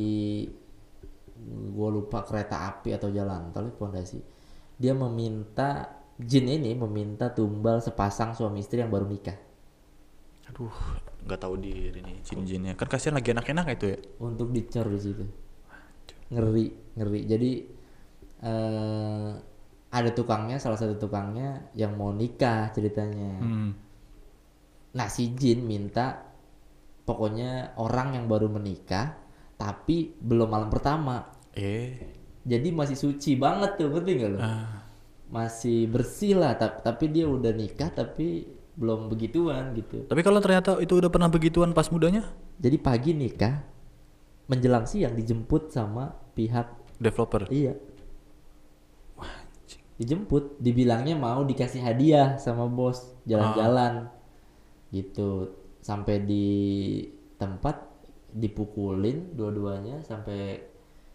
gue lupa kereta api atau jalan tol pondasi dia meminta jin ini meminta tumbal sepasang suami istri yang baru nikah Aduh, nggak tahu diri nih jin-jinnya. Kan kasihan lagi enak-enak itu ya. untuk dicor di situ ngeri ngeri jadi eh ada tukangnya salah satu tukangnya yang mau nikah ceritanya Hmm. nah si jin minta pokoknya orang yang baru menikah tapi belum malam pertama Eh. jadi masih suci banget tuh ngerti nggak lo Ah. masih bersih lah tap- tapi dia udah nikah tapi belum begituan gitu Tapi kalau ternyata itu udah pernah begituan pas mudanya, jadi pagi nikah menjelang siang dijemput sama pihak developer. iya. Dijemput dibilangnya mau dikasih hadiah sama bos jalan-jalan gitu sampai di tempat dipukulin dua-duanya sampai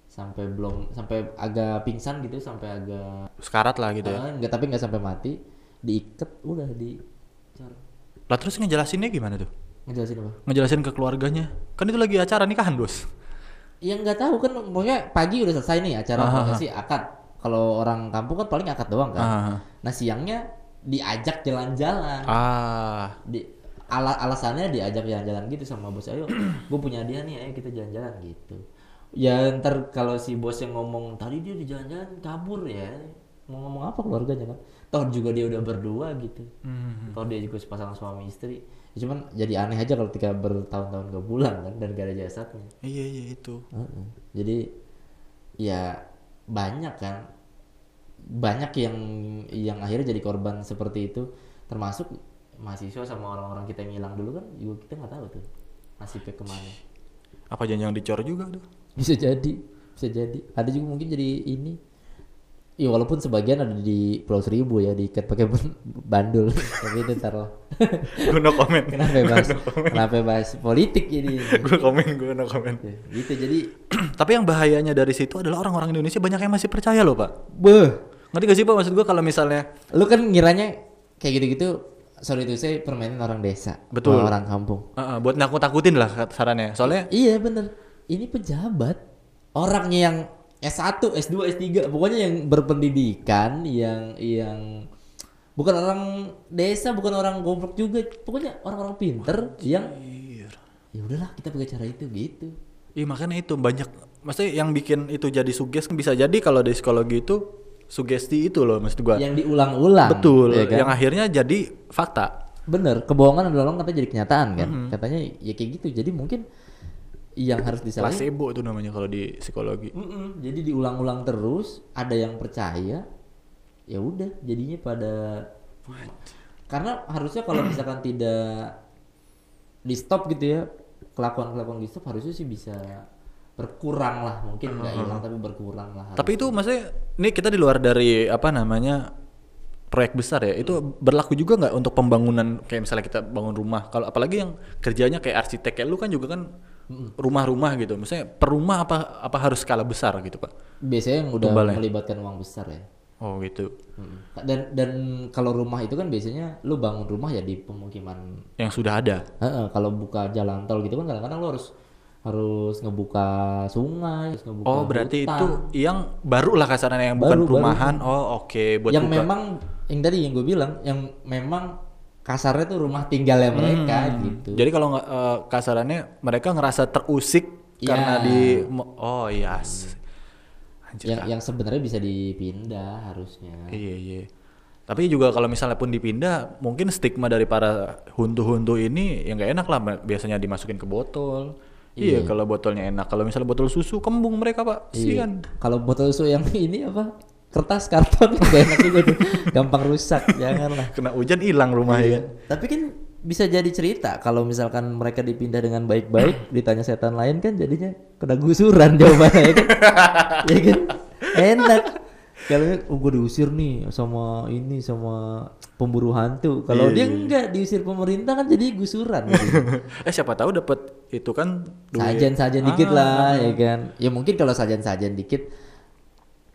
sampai belum sampai agak pingsan gitu sampai agak Sekarat lah gitu ya. Ah, nggak tapi nggak sampai mati diikat udah di Lah terus ngejelasinnya gimana tuh? ngejelasin apa Ngejelasin ke keluarganya. Kan itu lagi acara nikahan, Bos. yang nggak tahu kan pokoknya pagi udah selesai nih acara Ah, prosesi akad kalau orang kampung kan paling akad doang kan Ah. nah siangnya diajak jalan-jalan Ah. di ala alasannya diajak jalan-jalan gitu sama bos ayo gue punya dia nih ayo kita jalan-jalan gitu ya ntar kalau si bos yang ngomong tadi dia di jalan-jalan kabur ya mau ngomong apa keluarganya kan toh juga dia udah berdua gitu Hmm. toh dia juga sepasang suami istri ya, cuman jadi aneh aja kalau ketika bertahun-tahun gak pulang kan dan gak ada jasadnya Iya iya itu. Heeh. jadi ya banyak kan. Banyak yang yang akhirnya jadi korban seperti itu. Termasuk mahasiswa sama orang-orang kita yang hilang dulu kan juga kita nggak tahu tuh nasibnya ke mana. Apa jangan yang dicor juga tuh? bisa jadi bisa jadi. Ada juga mungkin jadi ini Iya walaupun sebagian ada di Pulau Seribu ya diikat pakai ban- bandul. Tapi itu taruh gue no comment. Kenapa bahas kenapa bahas politik jadi. Gue komen gue no comment. Gitu. Jadi tapi yang bahayanya dari situ adalah orang-orang Indonesia banyak yang masih percaya loh pak. Beh ngerti gak sih pak maksud gue kalau misalnya lu kan ngiranya kayak gitu-gitu sorry itu saya permainan orang desa Betul. orang kampung. Uh, uh, buat nakut-nakutin lah sarannya. Soalnya Iya bener. Ini pejabat. Orangnya yang S1, S2, S3, pokoknya yang berpendidikan, yang yang bukan orang desa, bukan orang goblok juga, pokoknya orang-orang pinter yang ya udahlah kita pakai cara itu gitu. Iya makanya itu banyak maksudnya yang bikin itu jadi suges kan bisa jadi kalau di psikologi itu sugesti itu loh maksud gua. Yang diulang-ulang. Betul, ya kan? yang akhirnya jadi fakta. Bener, kebohongan adalah orang katanya jadi kenyataan kan. Mm-hmm. Katanya ya kayak gitu. Jadi mungkin yang harus disalahin? Placebo itu namanya kalau di psikologi. Mm-mm, jadi diulang-ulang terus, ada yang percaya, ya udah jadinya pada karena harusnya kalau misalkan tidak di stop gitu ya kelakuan-kelakuan di stop harusnya sih bisa berkurang lah mungkin nggak hilang tapi berkurang lah Tapi itu maksudnya ini kita di luar dari apa namanya proyek besar ya itu berlaku juga nggak untuk pembangunan kayak misalnya kita bangun rumah kalau apalagi yang kerjanya kayak arsitek kayak lu kan juga kan rumah-rumah gitu misalnya per rumah apa apa harus skala besar gitu pak biasanya yang udah Tumbalnya. melibatkan uang besar ya oh gitu Mm. dan dan kalau rumah itu kan biasanya lu bangun rumah ya di pemukiman yang sudah ada Heeh, kalau buka jalan tol gitu kan kadang-kadang lu harus harus ngebuka sungai, harus ngebuka oh berarti hutan. itu yang baru lah kasarnya yang bukan Baru, baru. perumahan oh oke buat yang buka. memang yang tadi yang gue bilang yang memang kasarnya tuh rumah tinggalnya mereka gitu. jadi kalau nggak eh, kasarannya mereka ngerasa terusik Iya. karena di oh iya yes. Anjir, yang yang sebenarnya bisa dipindah harusnya. Iya iya. Tapi juga kalau misalnya pun dipindah, mungkin stigma dari para huntu-huntu ini yang nggak enak lah. Biasanya dimasukin ke botol. Iya, kalau botolnya enak. Kalau misalnya botol susu, kembung mereka pak. Iya. Sian. Kalau botol susu yang ini apa? Kertas karton gak enak juga tuh. Gampang rusak, janganlah. Kena hujan hilang rumah ya. kan? Tapi kan bisa jadi cerita kalau misalkan mereka dipindah dengan baik-baik, ditanya setan lain kan jadinya kena gusuran jawabannya ya kan? ya kan? Enak. Kalau oh, gue diusir nih sama ini sama pemburu hantu. Kalau Iya, dia enggak diusir pemerintah kan jadi gusuran. gitu. eh siapa tahu dapat itu kan duit. Dikit Ah, lah ya kan. Ya mungkin kalau sajen-sajen dikit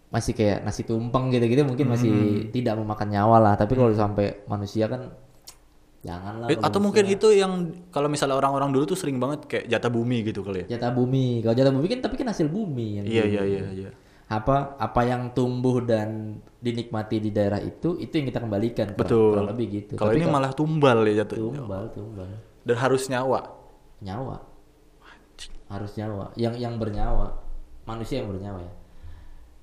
masih kayak nasi tumpeng gitu-gitu mungkin masih Hmm. tidak memakan nyawa lah. Tapi kalau sampai manusia kan janganlah. Eh, kalau Atau mungkin itu yang kalau misalnya orang-orang dulu tuh sering banget kayak jatah bumi gitu kali ya. jatah bumi. Kalau jatah bumi kan tapi kan hasil bumi yang Iya iya iya iya. Apa apa yang tumbuh dan dinikmati di daerah itu itu yang kita kembalikan kurang, Betul. kurang lebih gitu. Kalau ini malah tumbal ya jatuh. tumbal tumbal Dan harus nyawa. nyawa harus nyawa yang yang bernyawa manusia yang bernyawa ya.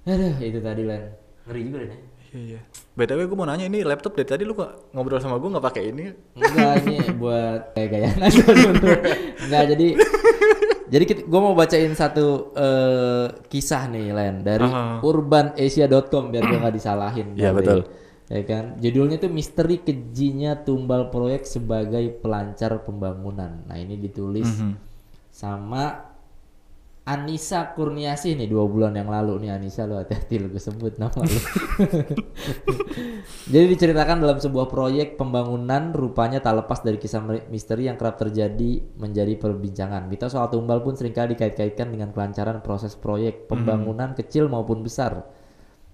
Aduh itu tadi Len ngeri juga ya. Iya iya. BTW gue mau nanya ini laptop dari tadi lu kok ngobrol sama gue nggak pakai ini? Enggak ini buat kayak aja dulu. Enggak jadi jadi gue mau bacain satu eh, kisah nih Len dari Aha. urbanasia.com biar gue nggak disalahin. Iya, betul. Ya kan, judulnya tuh misteri kejinya tumbal proyek sebagai pelancar pembangunan. Nah ini ditulis Mhm. sama Anissa Kurniasih nih dua bulan yang lalu nih Anissa lu hati-hati lu gue sebut nama lu. Jadi diceritakan dalam sebuah proyek pembangunan rupanya tak lepas dari kisah misteri yang kerap terjadi menjadi perbincangan. Mitos soal tumbal pun sering kali dikait-kaitkan dengan kelancaran proses proyek pembangunan kecil maupun besar.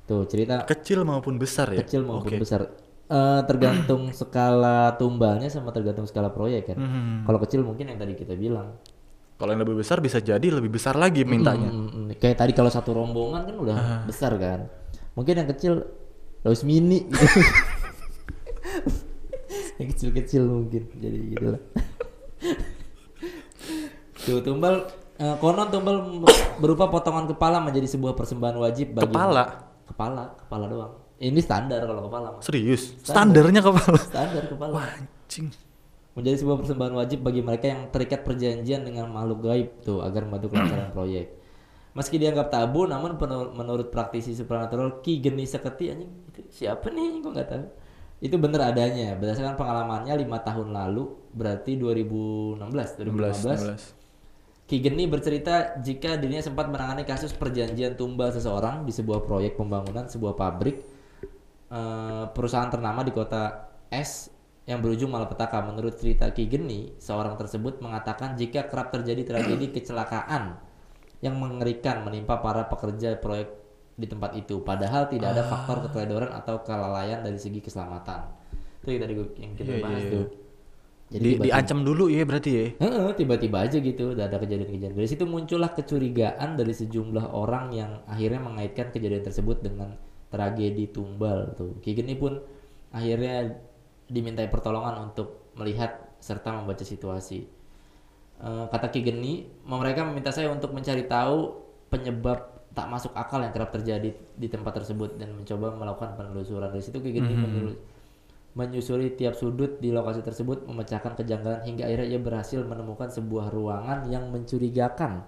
Tuh cerita Kecil maupun besar ya? kecil maupun Oke. besar. Eh, tergantung skala tumbalnya sama tergantung skala proyek kan. Mhm. Kalau kecil mungkin yang tadi kita bilang. Kalau yang lebih besar bisa jadi lebih besar lagi mintanya. Mm, mm, mm. Kayak tadi kalau satu rombongan kan udah besar kan. Mungkin yang kecil Laus mini gitu. yang kecil-kecil mungkin jadi gitu lah. Tuh tumbal eh, konon tumbal berupa potongan kepala menjadi sebuah persembahan wajib bagi Kepala? Kepala, kepala doang. Ini standar kalau kepala. Serius? Standarnya kepala. Standar kepala. Wah, anjing. Menjadi sebuah persembahan wajib bagi mereka yang terikat perjanjian dengan makhluk gaib tuh agar membantu kelancaran proyek. Meski dianggap tabu, namun penur- menurut praktisi supernatural Ki Geni Seketi anjing itu siapa nih? Gue nggak tahu. Itu benar adanya. Berdasarkan pengalamannya lima tahun lalu, berarti 2016, 2015. 16, Ki Geni bercerita jika dirinya sempat menangani kasus perjanjian tumbal seseorang di sebuah proyek pembangunan sebuah pabrik eh, perusahaan ternama di kota S yang berujung malapetaka. Menurut cerita Ki Geni, seorang tersebut mengatakan jika kerap terjadi tragedi kecelakaan yang mengerikan menimpa para pekerja proyek di tempat itu, padahal tidak ada faktor keteledoran atau kelalaian dari segi keselamatan. Itu yang tadi yang kita Iya, bahas iya, tuh. Di, tiba-tiba- diancam dulu ya berarti ya. Tiba-tiba aja gitu udah ada kejadian-kejadian. Dari situ muncullah kecurigaan dari sejumlah orang yang akhirnya mengaitkan kejadian tersebut dengan tragedi tumbal tuh. Ki Geni pun akhirnya dimintai pertolongan untuk melihat serta membaca situasi. Eh, kata Ki Geni, mereka meminta saya untuk mencari tahu penyebab tak masuk akal yang kerap terjadi di tempat tersebut dan mencoba melakukan penelusuran. Dari situ Ki Geni menelu- menyusuri tiap sudut di lokasi tersebut, memecahkan kejanggalan hingga akhirnya ia berhasil menemukan sebuah ruangan yang mencurigakan.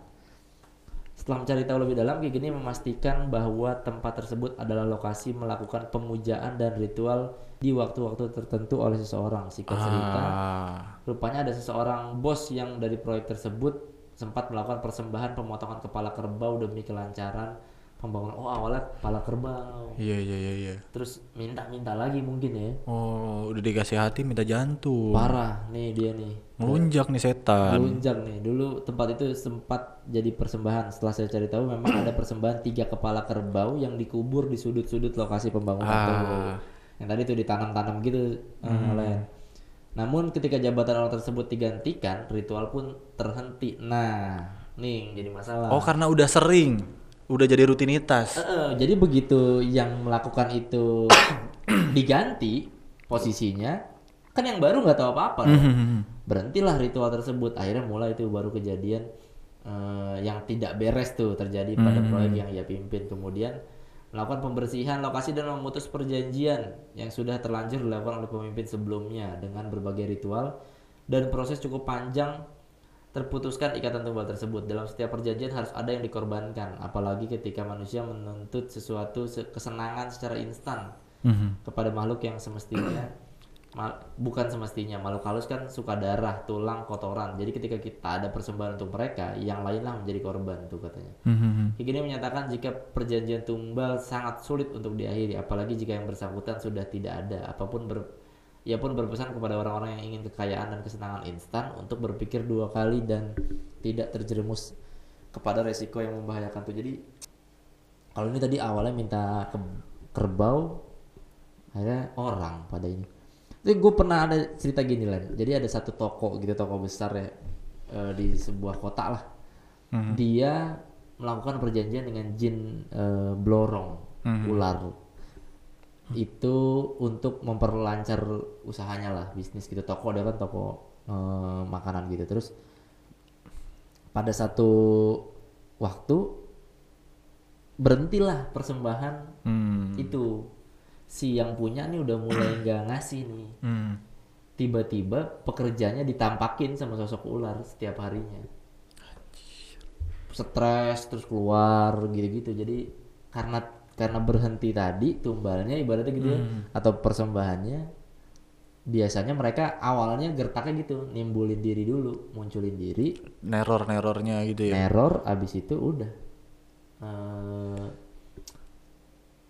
Setelah mencari tahu lebih dalam, Ki Geni memastikan bahwa tempat tersebut adalah lokasi melakukan pemujaan dan ritual di waktu-waktu tertentu oleh seseorang. Singkat cerita, Ah. Rupanya ada seseorang bos yang dari proyek tersebut sempat melakukan persembahan pemotongan kepala kerbau demi kelancaran pembangunan. Oh awalnya kepala kerbau, Iya iya iya iya. terus minta-minta lagi mungkin ya. Oh, udah dikasih hati minta jantung. Parah nih dia nih. Melunjak nih setan. Melunjak nih. Dulu tempat itu sempat jadi persembahan. Setelah saya cari tahu memang ada persembahan tiga kepala kerbau yang dikubur di sudut-sudut lokasi pembangunan Ah. Yang tadi tuh ditanam-tanam gitu eh, Len. Namun ketika jabatan orang tersebut digantikan, ritual pun terhenti. Nah, nih jadi masalah. Oh, karena udah sering. Udah jadi rutinitas. Eh, eh, jadi begitu yang melakukan itu diganti posisinya, kan yang baru nggak tahu apa-apa. dong. Hmm. Berhentilah ritual tersebut. Akhirnya mulai itu baru kejadian eh, yang tidak beres tuh terjadi pada proyek yang ia pimpin. Kemudian melakukan pembersihan lokasi dan memutus perjanjian yang sudah terlanjur dilakukan oleh pemimpin sebelumnya dengan berbagai ritual dan proses cukup panjang terputuskan ikatan tumbal tersebut. Dalam setiap perjanjian harus ada yang dikorbankan, apalagi ketika manusia menuntut sesuatu se- kesenangan secara instan Mhm. kepada makhluk yang semestinya ma- bukan semestinya makhluk halus kan suka darah, tulang, kotoran. Jadi ketika kita ada persembahan untuk mereka, yang lainlah menjadi korban tuh katanya. Mhm. Kayak gini menyatakan jika perjanjian tumbal sangat sulit untuk diakhiri, apalagi jika yang bersangkutan sudah tidak ada, apa pun ber ia pun berpesan kepada orang-orang yang ingin kekayaan dan kesenangan instan untuk berpikir dua kali dan tidak terjerumus kepada resiko yang membahayakan tuh. Jadi kalau ini tadi awalnya minta ke kerbau, akhirnya orang pada ini. Tapi gue pernah ada cerita gini lah. Jadi ada satu toko gitu, toko besar ya eh, di sebuah kota lah. Dia melakukan perjanjian dengan jin eh, blorong, ular. Itu untuk memperlancar usahanya lah, bisnis gitu. Toko dia kan toko eh, makanan gitu. Terus pada satu waktu berhentilah persembahan Hmm. itu si yang punya nih udah mulai nggak ngasih nih. Hmm. tiba-tiba pekerjanya ditampakin sama sosok ular setiap harinya. Stres terus keluar gitu-gitu. Jadi karena karena berhenti tadi tumbalnya ibaratnya gitu ya atau persembahannya biasanya mereka awalnya gertaknya gitu nimbulin diri dulu munculin diri. Neror-nerornya gitu ya. error abis itu udah. Eh,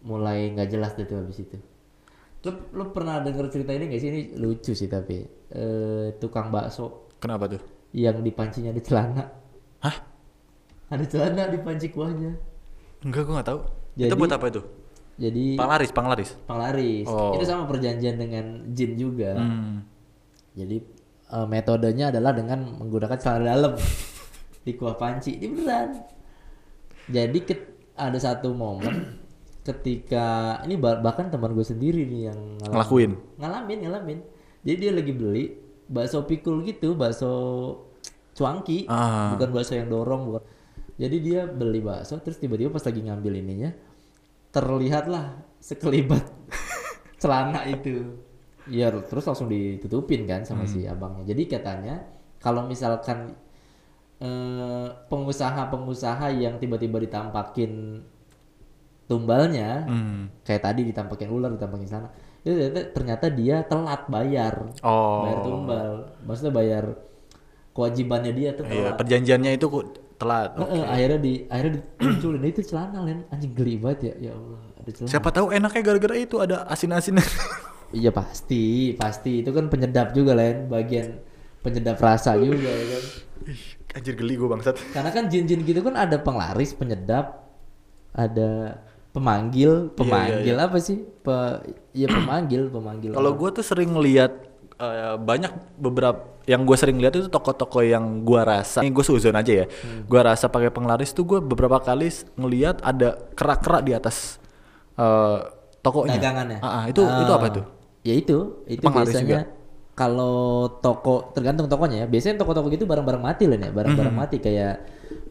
mulai nggak jelas deh tuh abis itu lu, lu pernah denger cerita ini gak sih ini lucu sih tapi eh, tukang bakso Kenapa tuh? yang dipancinya di celana Hah? ada celana dipanci kuahnya Enggak, gua nggak tahu. itu Jadi- buat apa itu? jadi Panglaris, panglaris. penglaris Oh. itu sama perjanjian dengan jin juga Hmm. Jadi eh, metodenya adalah dengan menggunakan celana dalam di kuah panci. Ini beneran. Jadi ket- ada satu momen ketika ini bah- bahkan teman gue sendiri nih yang ngalamin. Ngelakuin. Ngalamin, ngalamin. Jadi dia lagi beli bakso pikul gitu, bakso cuangki, Ah. bukan bakso yang dorong, bukan. Jadi dia beli bakso terus tiba-tiba pas lagi ngambil ininya terlihatlah sekelibat celana itu. Iya, terus langsung ditutupin kan sama si abangnya. Jadi katanya kalau misalkan eh, pengusaha-pengusaha yang tiba-tiba ditampakin tumbalnya, Hmm. kayak tadi ditampakin ular, ditampakin sana, itu ternyata, ternyata dia telat bayar, Oh. bayar tumbal. Maksudnya bayar kewajibannya dia tuh Iya, kalau perjanjiannya itu kok telat. Heeh, akhirnya di akhirnya dimunculin Nah, itu celana Len anjing geli banget ya ya Allah ada celana Siapa tahu enaknya gara-gara itu ada asin-asin. iya pasti pasti itu kan penyedap juga Len bagian penyedap rasa juga ya kan Anjir geli gue bangsat. karena kan jin-jin gitu kan ada penglaris penyedap ada pemanggil Iya, pemanggil apa sih? Pe, ya pemanggil pemanggil Kalau gue tuh sering lihat eh, banyak beberapa yang gue sering lihat itu toko-toko yang gue rasa ini gue suzon aja ya. Hmm. gue rasa pakai penglaris tuh gue beberapa kali ngelihat ada kerak-kerak di atas eh, tokonya. Dagangannya? Ah, ah, itu itu apa itu? Ya itu itu Penglaris biasanya kalau toko tergantung tokonya ya. Biasanya toko-toko gitu barang-barang mati Len ya barang-barang Hmm. mati kayak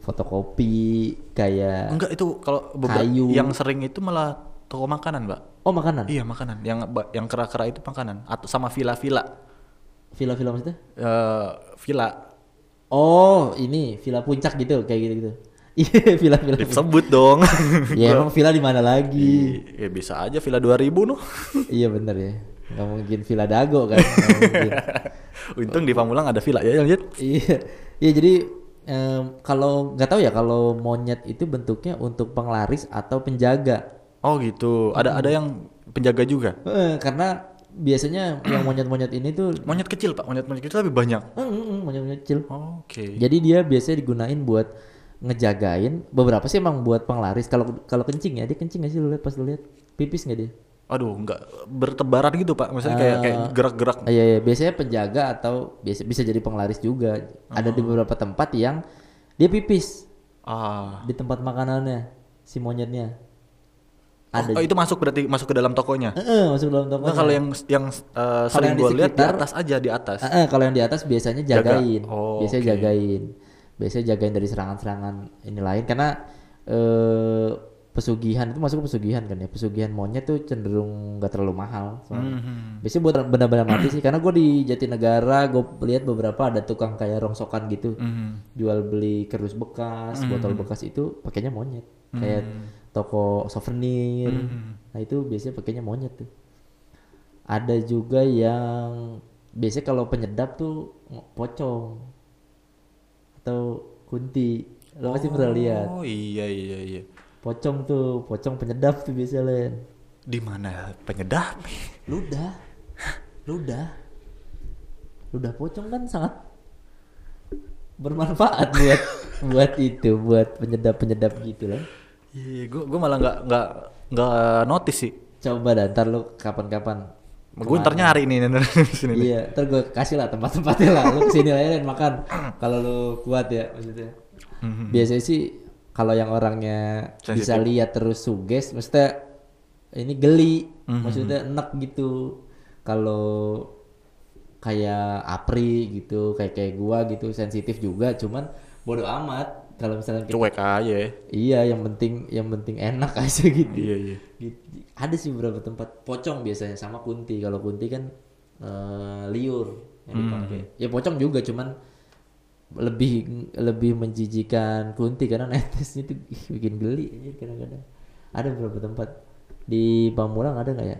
fotokopi kayak enggak itu kalau Kayu. yang sering itu malah toko makanan mbak. Oh makanan? Iya makanan. Yang yang kerak-kerak itu makanan. Atau sama villa-villa. Villa-villa maksudnya? Eh, villa. Oh ini villa puncak gitu kayak gitu gitu iya villa-villa disebut dong. Ya emang villa di mana lagi? Ya bisa aja villa 2000 noh iya bener ya. Nggak mungkin villa dago kan untung di Pamulang ada villa ya lanjut iya. Iya jadi em, kalau nggak tahu ya kalau monyet itu bentuknya untuk penglaris atau penjaga Oh gitu. Ada ada yang penjaga juga. Eh, karena biasanya yang monyet-monyet ini tuh Monyet kecil pak. Monyet monyet kecil lebih banyak. eh, eh, monyet-monyet kecil Oke. jadi dia biasanya digunain buat ngejagain beberapa sih emang buat penglaris kalau kalau kencing ya dia kencing nggak sih lu lihat pas lu lihat pipis nggak dia Aduh nggak bertebaran gitu pak. Maksudnya kayak kayak gerak-gerak. Ah, iya, iya, biasanya penjaga atau biasa bisa jadi penglaris juga. Ada di beberapa tempat yang dia pipis Ah. di tempat makanannya si monyetnya. Ada. Oh, itu masuk berarti masuk ke dalam tokonya. Heeh, masuk dalam toko. Nah, kalau yang yang uh, sering gue lihat di atas aja di atas. kalau yang di atas biasanya jagain. Oh, biasanya oke. jagain. Biasanya jagain dari serangan-serangan ini lain karena eh pesugihan itu masuk ke pesugihan kan ya. Pesugihan monyet tuh cenderung nggak terlalu mahal. soalnya. Mhm. Biasanya buat benda-benda mati sih karena gue di Jatinegara gue lihat beberapa ada tukang kayak rongsokan gitu Mhm. jual beli kerdus bekas botol bekas itu pakainya monyet kayak toko souvenir nah itu biasanya pakainya monyet tuh ada juga yang biasanya kalau penyedap tuh ng- pocong atau kunti lo pasti pernah lihat Oh iya iya iya. Pocong tuh pocong penyedap tuh biasanya Len Di mana penyedap? ludah ludah ludah pocong kan sangat bermanfaat buat buat itu buat penyedap penyedap gitu lah Iya, gue gue malah nggak nggak nggak notice sih. coba dah ntar lu kapan-kapan Gue ntar nyari nih ntar sini. nih. iya ntar gue kasih lah tempat-tempatnya lah lu ke sini aja dan makan kalau lu kuat ya maksudnya Mhm. biasanya sih kalau yang orangnya bisa lihat terus suges maksudnya ini geli Mhm. maksudnya enak gitu kalau kayak apri gitu kayak kayak gua gitu sensitif juga cuman bodoh amat kalau misalnya kita- Cuek aja. ya. iya yang penting yang penting enak aja gitu Iya iya. Gitu. Ada sih beberapa tempat pocong biasanya sama kunti. Kalau kunti kan eh, liur yang dipakai. Ya pocong juga cuman lebih lebih menjijikan kunti karena netesnya ih, bikin geli kadang-kadang. Ada beberapa tempat di Pamulang ada nggak ya?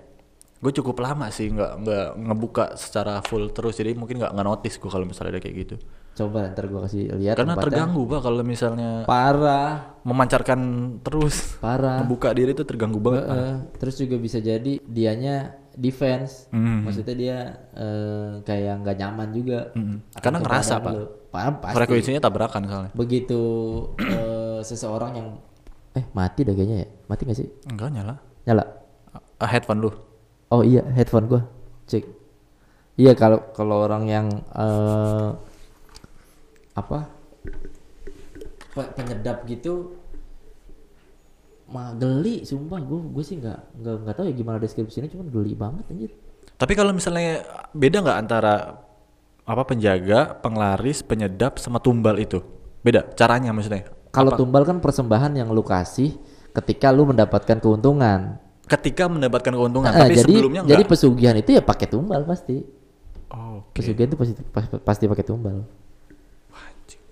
Gue cukup lama sih nggak nggak ngebuka secara full terus jadi mungkin nggak nggak notice gue kalau misalnya ada kayak gitu. Coba ntar gua kasih lihat Karena terganggu pak kalau misalnya Parah, memancarkan terus parah. membuka diri itu terganggu banget. Pak. Heeh. terus juga bisa jadi dianya defense. Hmm. Maksudnya dia eh, kayak nggak nyaman juga. Mm-mm. Akan Karena ngerasa pak. lu. Paham pasti. Frekuensinya tabrakan soalnya. Begitu eh, seseorang yang eh mati dah kayaknya ya. Mati gak sih? Enggak nyala. Nyala. Ah, headphone lu. Oh iya, headphone gua. Cek. Iya kalau kalau orang yang eh apa? pe- penyedap gitu mah geli sumpah gue gue sih nggak nggak nggak tahu ya gimana deskripsinya cuman geli banget anjir Tapi kalau misalnya beda nggak antara apa penjaga, penglaris, penyedap sama tumbal itu? Beda caranya maksudnya. kalau tumbal kan persembahan yang lu kasih ketika lu mendapatkan keuntungan. Ketika mendapatkan keuntungan, Eh, tapi jadi sebelumnya jadi enggak. pesugihan itu ya pakai tumbal pasti. Oh, oke. pesugihan itu pasti pas- pasti pakai tumbal.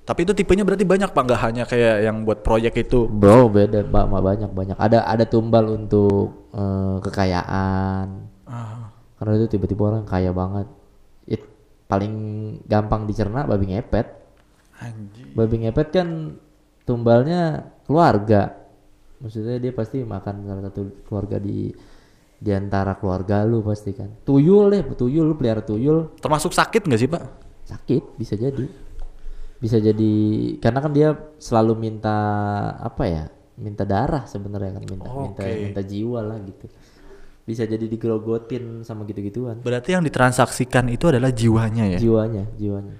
Tapi itu tipenya berarti banyak Pak, nggak hanya kayak yang buat proyek itu. bro beda mbak banyak banyak. Ada ada tumbal untuk eh, kekayaan. Ah, karena itu tiba-tiba orang kaya banget paling gampang dicerna babi ngepet Anjir. babi ngepet kan tumbalnya keluarga maksudnya dia pasti makan salah satu keluarga di di antara keluarga lu pasti kan tuyul deh tuyul lu pelihara tuyul Termasuk sakit nggak sih pak? sakit bisa jadi bisa jadi karena kan dia selalu minta apa ya minta darah sebenarnya kan minta minta Oke. minta jiwa lah gitu bisa jadi digerogotin sama gitu-gituan. Berarti yang ditransaksikan itu adalah jiwanya ya? jiwanya jiwanya.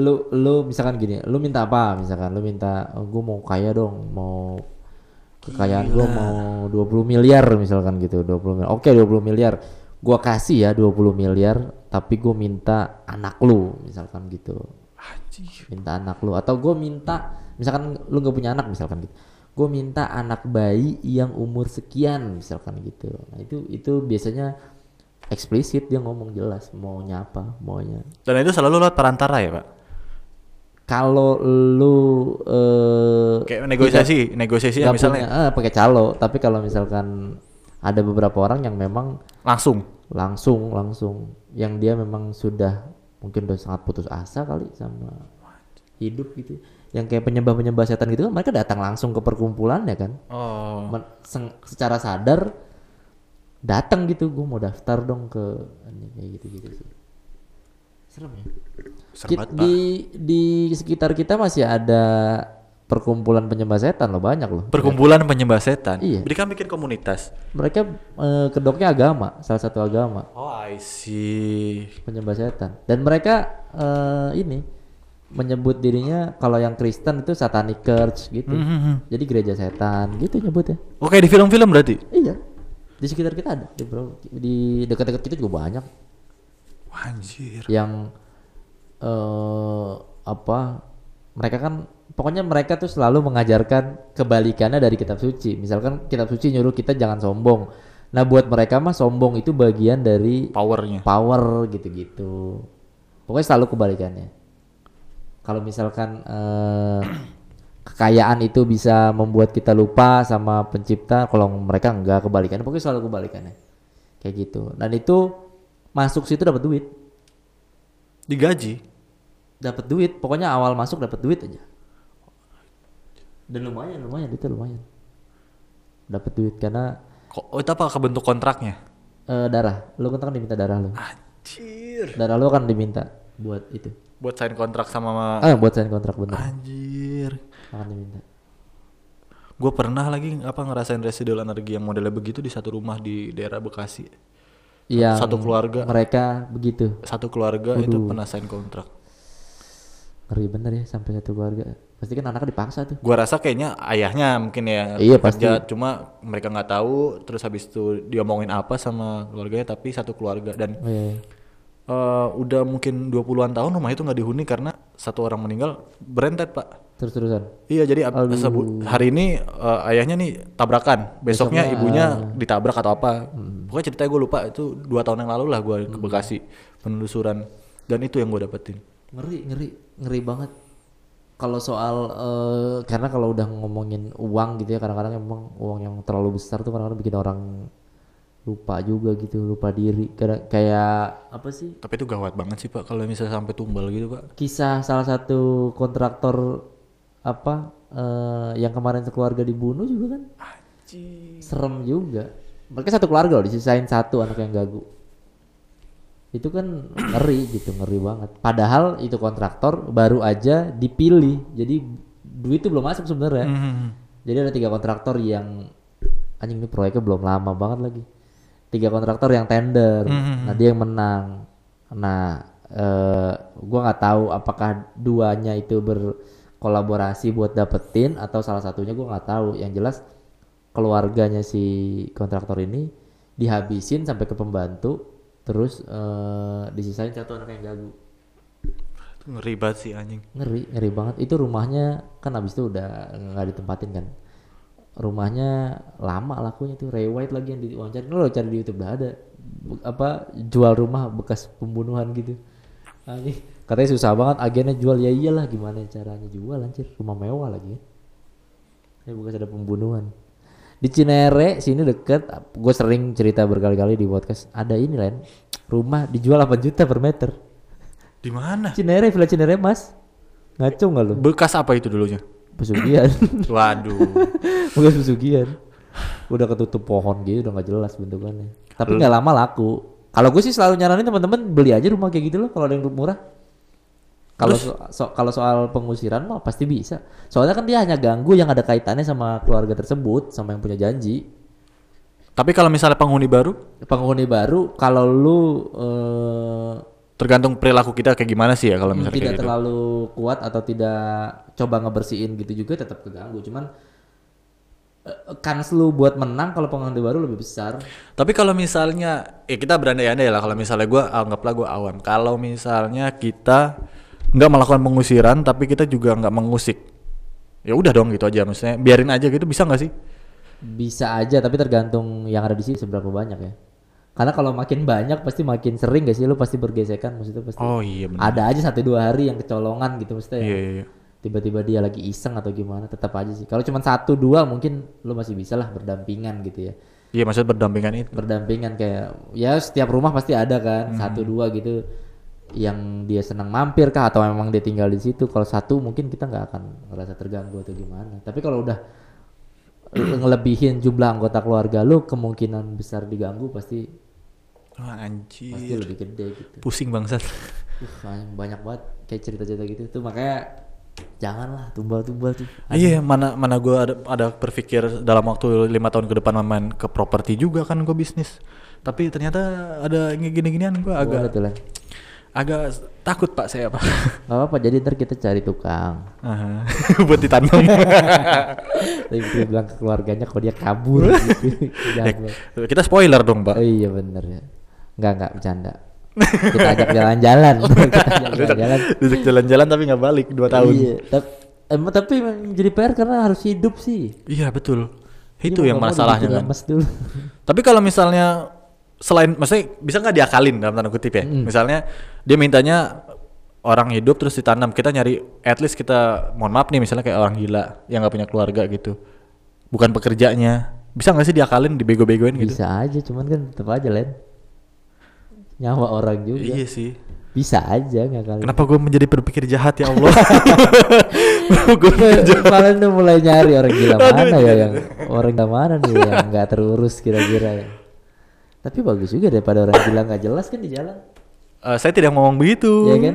Lu lu misalkan gini lu minta apa? Misalkan lu minta oh, gue mau kaya dong mau kekayaan gue mau 20 miliar misalkan gitu 20 miliar oke 20 miliar. Gua kasih ya 20 miliar tapi gue minta anak lu misalkan gitu. Anjir. minta anak lu atau gue minta misalkan lu nggak punya anak misalkan gitu gue minta anak bayi yang umur sekian misalkan gitu. Nah itu itu biasanya eksplisit dia ngomong jelas maunya apa? Maunya Dan itu selalu lewat perantara ya pak? kalau lu eh Kayak negosiasi, negosiasi ya misalnya. punya, eh, pakai calo. Tapi kalau misalkan ada beberapa orang yang memang langsung. langsung langsung. Yang dia memang sudah mungkin udah sangat putus asa kali sama hidup gitu yang kayak penyembah penyembah setan gitu kan mereka datang langsung ke perkumpulannya kan Oh. Men- secara sadar datang gitu gue mau daftar dong ke ini kayak gitu gitu sih serem ya Serem banget, di di sekitar kita masih ada perkumpulan penyembah setan loh banyak loh Perkumpulan penyembah setan. Iya. Mereka bikin komunitas. mereka eh, kedoknya agama salah satu agama Oh I see. penyembah setan dan mereka eh, ini menyebut dirinya kalau yang Kristen itu satanic church gitu Mhm. jadi gereja setan gitu nyebutnya Oke di film-film berarti. iya di sekitar kita ada di bro di dekat-dekat kita juga banyak Anjir. yang eh apa mereka kan pokoknya mereka tuh selalu mengajarkan kebalikannya dari kitab suci misalkan kitab suci nyuruh kita jangan sombong nah buat mereka mah sombong itu bagian dari Powernya. power gitu-gitu pokoknya selalu kebalikannya kalau misalkan eh, kekayaan itu bisa membuat kita lupa sama pencipta kalau mereka enggak kebalikannya. Pokoknya selalu kebalikannya. Kayak gitu. Dan itu masuk situ dapat duit. Digaji. dapat duit. Pokoknya awal masuk dapat duit aja. Dan lumayan lumayan. Itu lumayan. Dapat duit karena Kok oh, itu apa? Kebentuk kontraknya? eh, darah. Lu kan diminta darah lu. Anjir. darah lu kan diminta buat itu Buat sign kontrak sama ah buat sign kontrak bener Anjir. akan diminta Gue pernah lagi apa ngerasain residual energi yang modelnya begitu di satu rumah di daerah Bekasi. yang Satu keluarga. mereka begitu Satu keluarga itu pernah sign kontrak. ngeri bener ya sampai satu keluarga pasti kan anaknya dipaksa tuh Gua rasa kayaknya ayahnya mungkin ya Iya, kerja, cuma mereka nggak tahu terus habis itu diomongin apa sama keluarganya tapi satu keluarga dan oh, iya, iya. Eh, udah mungkin 20-an tahun rumah itu nggak dihuni karena satu orang meninggal berentet pak. Terus terusan iya jadi ab- sebu- hari ini eh, ayahnya nih tabrakan. Besoknya ibunya ditabrak atau apa. Pokoknya ceritanya gue lupa itu dua tahun yang lalu lah gue ke Bekasi penelusuran. Dan itu yang gue dapetin. Ngeri ngeri ngeri banget. Kalau soal eh, karena kalau udah ngomongin uang gitu ya kadang-kadang emang uang yang terlalu besar tuh kadang-kadang bikin orang lupa juga gitu lupa diri. Kayak kayak apa sih? Tapi itu gawat banget sih pak kalau misalnya sampai tumbal gitu pak. Kisah salah satu kontraktor apa eh, yang kemarin sekeluarga dibunuh juga kan? Serem juga. Mereka satu keluarga loh disisain satu anak yang gagu. Itu kan ngeri gitu ngeri banget. Padahal itu kontraktor baru aja dipilih. Jadi duit itu belum masuk sebenarnya. Hmm. jadi ada tiga kontraktor yang anjing ini proyeknya belum lama banget lagi tiga kontraktor yang tender. Nah dia yang menang. Nah eh gua nggak tahu apakah duanya itu berkolaborasi buat dapetin atau salah satunya gua nggak tahu. Yang jelas keluarganya si kontraktor ini dihabisin sampai ke pembantu terus eh disisain satu anak yang gagu ngeri banget sih anjing. Ngeri ngeri banget. Itu rumahnya kan abis itu udah nggak ditempatin kan rumahnya lama lakunya tuh Ray White lagi yang diwawancara lo cari di YouTube udah ada. Be- apa jual rumah bekas pembunuhan gitu. Anjing, katanya susah banget agennya jual. Ya iyalah gimana caranya jual anjir? Rumah mewah lagi ya. Bekas ada pembunuhan. Di Cinere sini deket gue sering cerita berkali-kali di podcast ada ini lain rumah dijual 8 juta per meter. Di mana? Cinere Villa Cinere mas. Ngaco nggak lu? Bekas apa itu dulunya? Pesugihan. Waduh. Bekas pesugihan. Udah ketutup pohon gitu, udah nggak jelas bentukannya. Tapi nggak lama laku. Kalau gue sih selalu nyaranin teman-teman beli aja rumah kayak gitu loh kalau ada yang murah. Kalau so- so- kalau soal pengusiran mah pasti bisa. Soalnya kan dia hanya ganggu yang ada kaitannya sama keluarga tersebut, sama yang punya janji. Tapi kalau misalnya penghuni baru, Penghuni baru kalau lu eh, tergantung perilaku kita kayak gimana sih ya kalau misalnya tidak kayak gitu. terlalu kuat atau tidak coba ngebersihin gitu juga tetap keganggu. Cuman eh, kans lu buat menang kalau penghuni baru lebih besar. Tapi kalau misalnya, ya kita berandai-andai lah. Kalau misalnya gue anggaplah gue awam. Kalau misalnya kita nggak melakukan pengusiran, tapi kita juga nggak mengusik, ya udah dong gitu aja. Maksudnya biarin aja gitu, bisa nggak sih? Bisa aja tapi tergantung yang ada di sini seberapa banyak ya. Karena kalau makin banyak pasti makin sering gak sih lu pasti bergesekan maksudnya pasti. Oh iya benar. ada aja satu dua hari yang kecolongan gitu maksudnya. Iya iya. iya. Tiba-tiba dia lagi iseng atau gimana tetap aja sih. Kalau cuma satu dua mungkin lu masih bisa lah berdampingan gitu ya. Iya maksudnya berdampingan itu. berdampingan kayak ya setiap rumah pasti ada kan satu dua gitu yang dia senang mampir kah atau memang dia tinggal di situ kalau satu mungkin kita nggak akan ngerasa terganggu atau gimana tapi kalau udah ngelebihin jumlah anggota keluarga lu kemungkinan besar diganggu pasti Wah pasti anjir. lebih gede gitu Pusing bangsat. uh, banyak banget kayak cerita-cerita gitu tuh makanya janganlah tumbal-tumbal tuh Iya, mana mana gue ada ada berpikir dalam waktu lima tahun ke depan main ke properti juga kan gue bisnis. Tapi ternyata ada gini-ginian gue agak agak takut pak saya pak. nggak apa-apa jadi ntar kita cari tukang Aha, Buat ditanam. tapi dia bilang ke keluarganya kalau dia kabur gitu Jangan. Kita spoiler dong pak. Oh iya bener ya. Enggak enggak bercanda. Kita ajak jalan-jalan. Kita ajak jalan-jalan. Jalan-jalan tapi nggak balik dua tahun. Iya, tapi emang tapi emang jadi PR karena harus hidup sih. Iya betul. Itu Jadi yang masalahnya kan. dulu. Tapi kalau misalnya selain, maksudnya bisa nggak diakalin dalam tanda kutip ya? Misalnya dia mintanya orang hidup terus ditanam, kita nyari, at least kita, mohon maaf nih misalnya kayak orang gila yang nggak punya keluarga gitu, bukan pekerjanya, bisa nggak sih diakalin, dibego-begoin gitu? Bisa aja cuman kan tetap aja Len. Nyawa orang juga. Iya sih. Bisa aja nggak kali. Kenapa gue menjadi berpikir jahat ya Allah? Malah tuh mulai nyari orang gila mana ya yang orang gila mana nih yang nggak terurus kira-kira ya. Tapi bagus juga daripada orang gila nggak jelas kan di jalan. Eh, saya tidak ngomong begitu. Iya kan?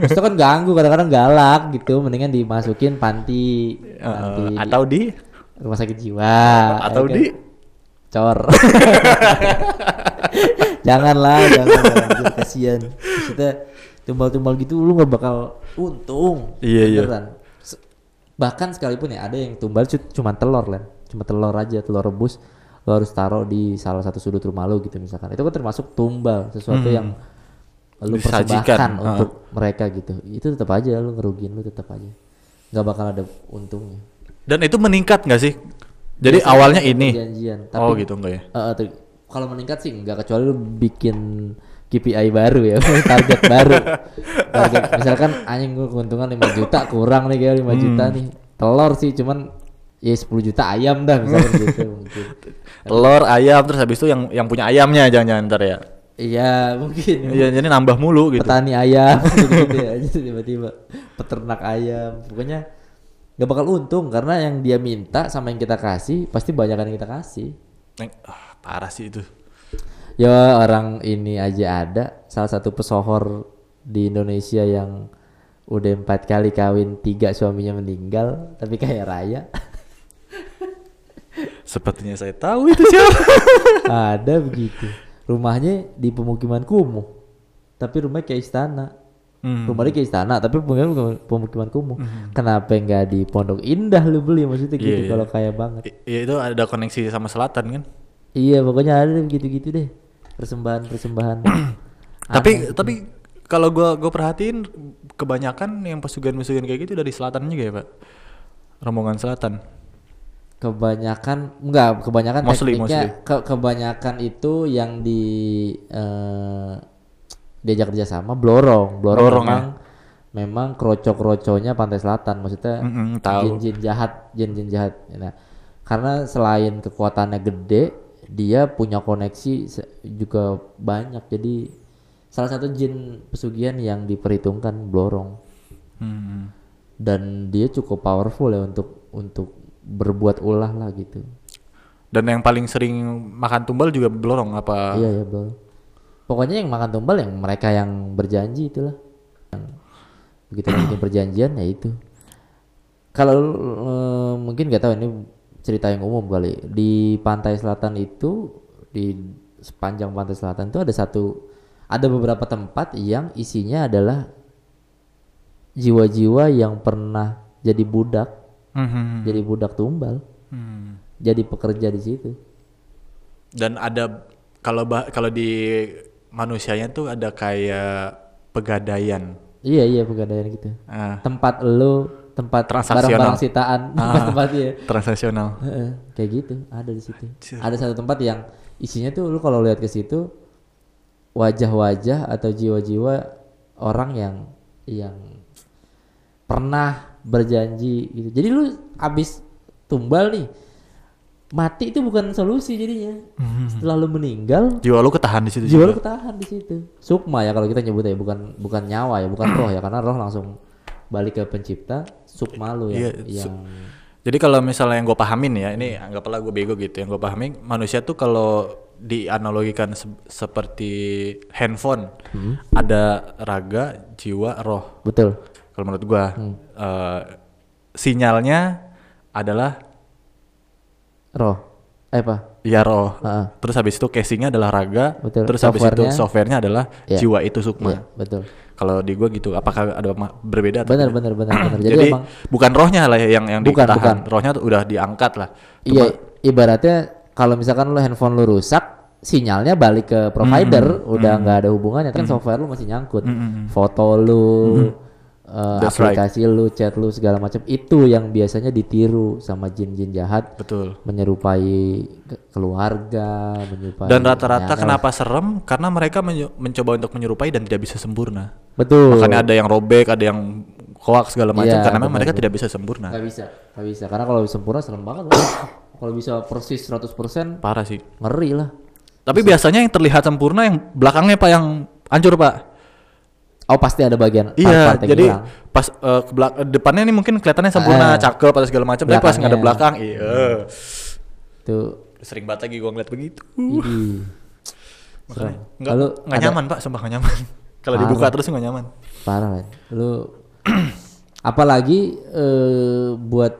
Terus itu kan ganggu kadang-kadang galak gitu, mendingan dimasukin panti, Eh, panti di atau di rumah sakit jiwa atau ya kan? di cor. Janganlah, jangan kasihan. Maksudnya tumbal-tumbal gitu lu nggak bakal untung. Iya, iya. Beneran. Se- Bahkan sekalipun ya ada yang tumbal cu- cuma telur lah, cuma telur aja, telur rebus. Lo harus taruh di salah satu sudut rumah lo gitu misalkan. Itu kan termasuk tumbal, sesuatu yang lu persembahkan heeh. untuk mereka gitu. Itu tetap aja lu ngerugiin lu tetap aja. nggak bakal ada untungnya. Dan itu meningkat nggak sih? Jadi Biasanya awalnya ini. perjanjian, oh tapi- gitu enggak ya? Ter- kalau meningkat sih enggak kecuali lu bikin KPI baru ya, target baru. Target misalkan anjing gua keuntungan 5 juta kurang nih kayak 5 Hmm. juta nih. Telur sih cuman ya 10 juta ayam dah misalkan gitu mungkin. Telur, ayam terus habis itu yang yang punya ayamnya jangan-jangan ntar ya. Iya, mungkin. Iya, jadi nambah mulu gitu. Petani ayam gitu-gitu ya aja tiba-tiba peternak ayam. Pokoknya nggak bakal untung karena yang dia minta sama yang kita kasih pasti banyak yang kita kasih. Neng, ah, parah sih itu. Ya orang ini aja ada salah satu pesohor di Indonesia yang udah empat kali kawin tiga suaminya meninggal tapi kaya raya Sepertinya saya tahu itu siapa. ada begitu rumahnya di pemukiman kumuh tapi rumahnya kayak istana Hmm. rumahnya kayak istana tapi pemukiman pemukiman kumuh kenapa nggak di Pondok Indah lu beli maksudnya gitu iya. kalau kaya banget I- Iya itu ada koneksi sama selatan kan. Iya pokoknya ada gitu-gitu deh. Persembahan persembahan Tapi tapi kalau gua gua perhatiin kebanyakan yang pesugihan-pesugihan kayak gitu dari selatan juga ya, Pak. Rombongan selatan. kebanyakan enggak kebanyakan Mostly, tekniknya ke- kebanyakan itu yang di eh, diajak kerja sama blorong. Blorong, Blorong, memang memang kroco kroconya pantai selatan maksudnya Mm-mm, tahu. jin jin jahat jin jin jahat. Nah karena selain kekuatannya gede dia punya koneksi juga banyak. Jadi salah satu jin pesugihan yang diperhitungkan blorong. Hmm. dan dia cukup powerful ya untuk untuk berbuat ulah lah gitu. Dan yang paling sering makan tumbal juga belorong apa? iya ya bro pokoknya yang makan tumbal yang mereka yang berjanji itulah. Yang begitu bikin perjanjian ya itu. Kalau eh, mungkin nggak tahu ini cerita yang umum kali di pantai selatan itu di sepanjang pantai selatan itu ada satu ada beberapa tempat yang isinya adalah jiwa-jiwa yang pernah jadi budak Hmm. jadi budak tumbal Hmm. jadi pekerja di situ Dan ada kalau bah- kalau di manusianya tuh ada kayak pegadaian. iya iya pegadaian gitu Ah, tempat lo tempat Transaksional. barang-barang sitaan tempat ya transaksional. Kayak gitu ada di situ Anjir. ada satu tempat yang isinya tuh lu kalau lihat ke situ wajah-wajah atau jiwa-jiwa orang yang yang pernah berjanji gitu jadi lu abis tumbal nih mati itu bukan solusi jadinya setelah lu meninggal Jiwa lu ketahan di situ jiwa lu juga. ketahan di situ sukma ya kalau kita nyebut ya bukan bukan nyawa ya bukan roh ya karena roh langsung balik ke pencipta sukma lu ya Iya, yang Jadi kalau misalnya yang gue pahamin ya, ini anggaplah gue bego gitu. Yang gue pahamin manusia tuh kalau dianalogikan se- seperti handphone, Hmm. ada raga, jiwa, roh. betul Kalau menurut gue, Hmm. eh, sinyalnya adalah roh eh apa ya roh. Heeh. Terus habis itu casingnya adalah raga. Betul. Terus habis itu Softwarenya- adalah Iya. jiwa itu sukma. Iya, betul Kalau di gue gitu, apakah ada berbeda? atau benar benar benar benar jadi, Jadi, emang bukan rohnya lah ya yang yang Bukan, ditahan. bukan. Rohnya tuh udah diangkat lah. iya ibaratnya kalau misalkan lu handphone lu rusak sinyalnya balik ke provider udah nggak ada hubungannya kan software lu masih nyangkut foto lu eh, That's right. aplikasi lu chat lu segala macam itu yang biasanya ditiru sama jin-jin jahat Betul. menyerupai ke- keluarga menyerupai Dan rata-rata kenapa serem? Karena mereka mencoba untuk menyerupai dan tidak bisa sempurna. betul Makanya ada yang robek, ada yang koak segala macam Iya, karena memang mereka tidak bisa sempurna. nggak bisa nggak bisa karena kalau sempurna serem banget kalau bisa persis 100% Parah sih. ngeri lah Tapi biasanya yang terlihat sempurna yang belakangnya Pak yang hancur, Pak. Oh pasti ada bagian Iya, yang jadi hilang. pas eh, ke belak- eh, depannya nih mungkin kelihatannya sempurna, Ah. cakep atau segala macam, tapi pas nggak ada belakang, iya. tuh Sering banget lagi gua ngeliat begitu. Idih. Makanya nggak nggak nyaman, Pak, sumpah nggak nyaman. Kalau dibuka terus nggak nyaman. parah kan lu apalagi eh, buat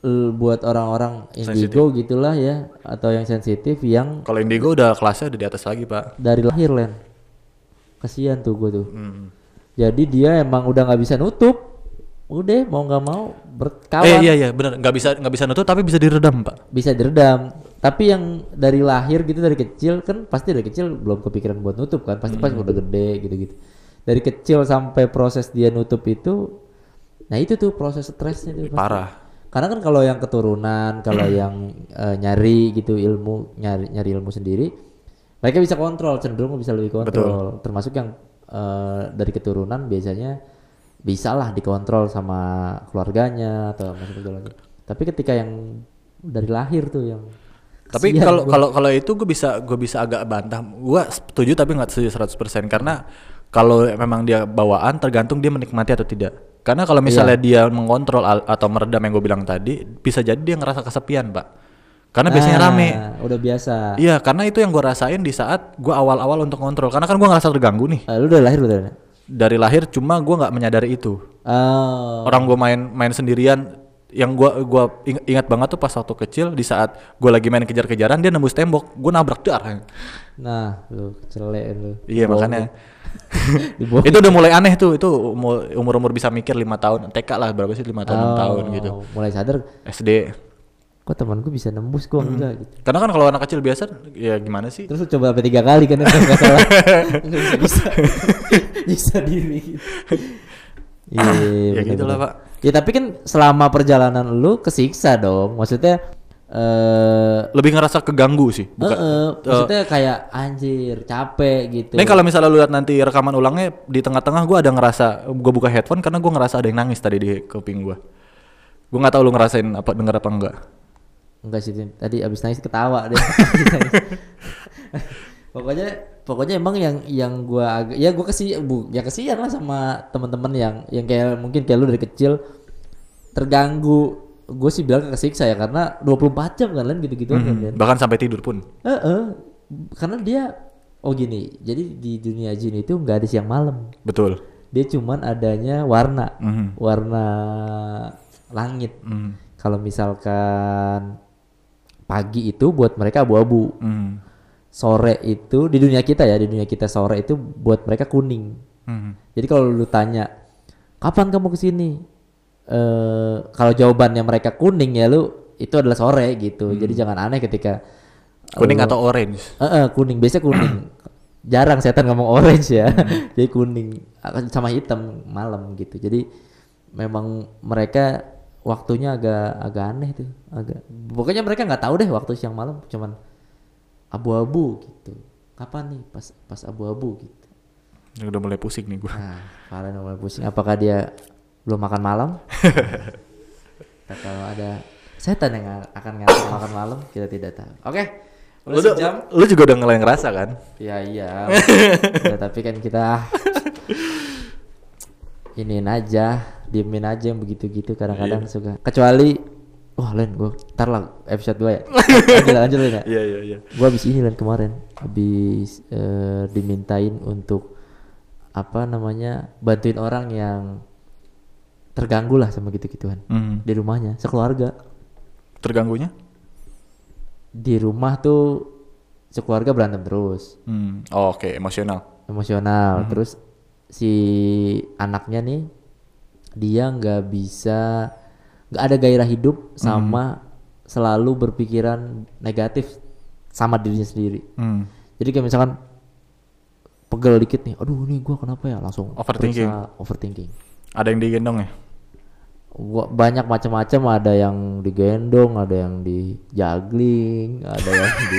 eh, buat orang-orang indigo gitulah ya atau yang sensitif yang Kalau indigo udah kelasnya udah di atas lagi, Pak. dari lahir len kasihan tuh gue tuh Hmm. Jadi dia emang udah nggak bisa nutup udah mau nggak mau berkawan Eh iya iya benar nggak bisa nggak bisa nutup tapi bisa diredam pak. bisa diredam tapi yang dari lahir gitu dari kecil kan pasti dari kecil belum kepikiran buat nutup kan pasti pas Hmm. udah gede gitu gitu dari kecil sampai proses dia nutup itu nah itu tuh proses stresnya tuh pasti. Parah. karena kan kalau yang keturunan kalau yang eh, nyari gitu ilmu nyari nyari ilmu sendiri mereka bisa kontrol cenderung bisa lebih kontrol termasuk yang eh, dari keturunan biasanya bisa lah dikontrol sama keluarganya atau segala macam. tapi ketika yang dari lahir tuh yang Tapi kalau kalau kalau itu gue bisa gue bisa agak bantah. Gue setuju tapi nggak setuju 100% karena kalau memang dia bawaan tergantung dia menikmati atau tidak. Karena kalau misalnya Iya. dia mengontrol atau meredam yang gue bilang tadi, bisa jadi dia ngerasa kesepian, Pak. Karena biasanya Ah, rame. udah biasa. Iya, karena itu yang gue rasain di saat gue awal-awal untuk kontrol. Karena kan gue ngerasa terganggu nih. Eh, lu udah lahir udah dari lahir, cuma gue nggak menyadari itu. oh. Orang gue main main sendirian. Yang gua gua ing- ingat banget tuh pas waktu kecil di saat gue lagi main kejar-kejaran dia nembus tembok. Gue nabrak dar nah lu celek lu. Iya makanya. Itu udah mulai aneh tuh. Itu umur umur bisa mikir lima tahun. TK lah berapa sih? Lima tahun Oh, tahun gitu. mulai sadar. SD kok temanku bisa nembus? Gua enggak gitu. Karena kan kalau anak kecil biasa ya gimana sih? Terus coba sampai tiga kali kan kalau nggak salah nggak bisa. Bisa bisa diri. Gitu. iya ya gitu lah pak. Ya tapi kan selama perjalanan lu kesiksa dong. Maksudnya eh lebih ngerasa keganggu sih bukan? Eh, eh, maksudnya kayak anjir capek gitu. Nih kalau misalnya lu lihat nanti rekaman ulangnya di tengah-tengah gue ada ngerasa gue buka headphone karena gue ngerasa ada yang nangis tadi di kuping gue. Gue nggak tahu lu ngerasain apa denger apa enggak. Enggak sih tadi abis nangis ketawa deh. Pokoknya pokoknya emang yang yang gua agak ya gua kesih bu ya kesian lah sama teman-teman yang yang kayak mungkin kayak lu dari kecil. Terganggu. Gue sih bilang kesiksa ya karena 24 jam kan gitu-gitu kan? Hmm, bahkan sampai tidur pun. Heeh. karena dia oh gini jadi di dunia jin itu nggak ada siang malam. Betul. Dia cuman adanya warna. Mhm. warna langit. Mhm. kalau misalkan pagi itu buat mereka abu-abu. Mhm. sore itu di dunia kita ya di dunia kita sore itu buat mereka kuning. Mhm. jadi kalau lu tanya kapan kamu ke sini eh kalau jawabannya mereka kuning ya lu itu adalah sore gitu. Jadi jangan aneh ketika kuning lu- atau orange? Eh, eh, kuning. Biasanya kuning. Jarang setan ngomong orange ya. Jadi kuning. Sama hitam malam gitu. Jadi memang mereka waktunya agak agak aneh tuh agak pokoknya mereka nggak tahu deh waktu siang malam cuman abu-abu gitu. Kapan nih pas pas abu-abu gitu? Ini udah mulai pusing nih gua. Nah kalian mulai pusing. Apakah dia belum makan malam? Kalau ada setan yang akan ngantar makan malam? Kita tidak tahu. Oke udah lu, sejam. lu juga udah ngelain ngerasa kan? Ya iya. ya, tapi kan kita iniin aja, diemin aja yang begitu-gitu kadang-kadang Iya. suka. Kecuali wah Len gua ntar lah episode 2 ya. lanjut lanjut Len ya. iya iya iya Gua habis ini Len kemarin habis eh, dimintain untuk apa namanya bantuin orang yang terganggu lah sama gitu-gituan Mhm. di rumahnya sekeluarga terganggunya di rumah tuh sekeluarga berantem terus Hmm. Oh, oke emosional emosional terus si anaknya nih dia nggak bisa nggak ada gairah hidup sama selalu berpikiran negatif sama dirinya sendiri. Hmm. jadi kayak misalkan pegel dikit nih aduh nih gua kenapa ya? Langsung Overthinking. periksa overthinking. Ada yang digendong ya Gua banyak macam-macam. Ada yang digendong ada yang di juggling ada yang di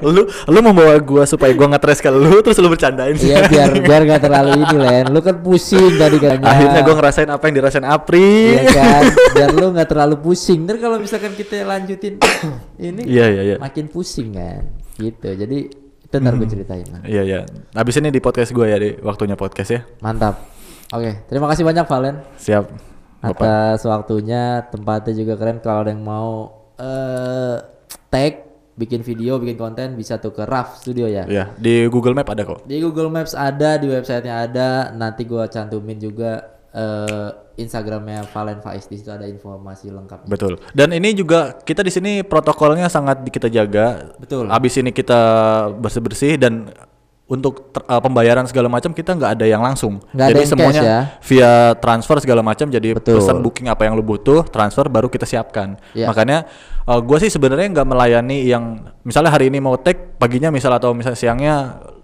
lu lu membawa gua supaya gua ngetres ke lu terus lu bercandain. Iya biar biar gak terlalu ini Len. Lu kan pusing tadi katanya. Akhirnya gua ngerasain apa yang dirasain Apri Iya kan? Biar lu gak terlalu pusing. Ntar kalau misalkan kita lanjutin Ini Iya, iya, iya. Makin pusing kan Gitu. Jadi Itu ntar gue ceritain lah. Iya iya. Habis ini di podcast gue ya di waktunya podcast ya. Mantap Oke terima kasih banyak Valen Siap. Bapak. Atas waktunya Tempatnya juga keren Kalau ada yang mau eh Tag Bikin video Bikin konten Bisa tuh ke Raf Studio ya Iya, di Google Map ada kok. Di Google Maps ada, di websitenya ada. Nanti gua cantumin juga eh, Instagramnya Valen Faiz di situ ada informasi lengkapnya. Betul. Dan ini juga kita di sini protokolnya sangat kita jaga. Betul. Habis ini kita bersih-bersih dan untuk ter- uh, pembayaran segala macam kita nggak ada yang langsung. Ada jadi yang semuanya cash ya. via transfer segala macam. Jadi Betul. pesan booking apa yang lu butuh, transfer baru kita siapkan. Iya. Makanya uh, gue sih sebenarnya nggak melayani yang misalnya hari ini mau take paginya misal atau misalnya siangnya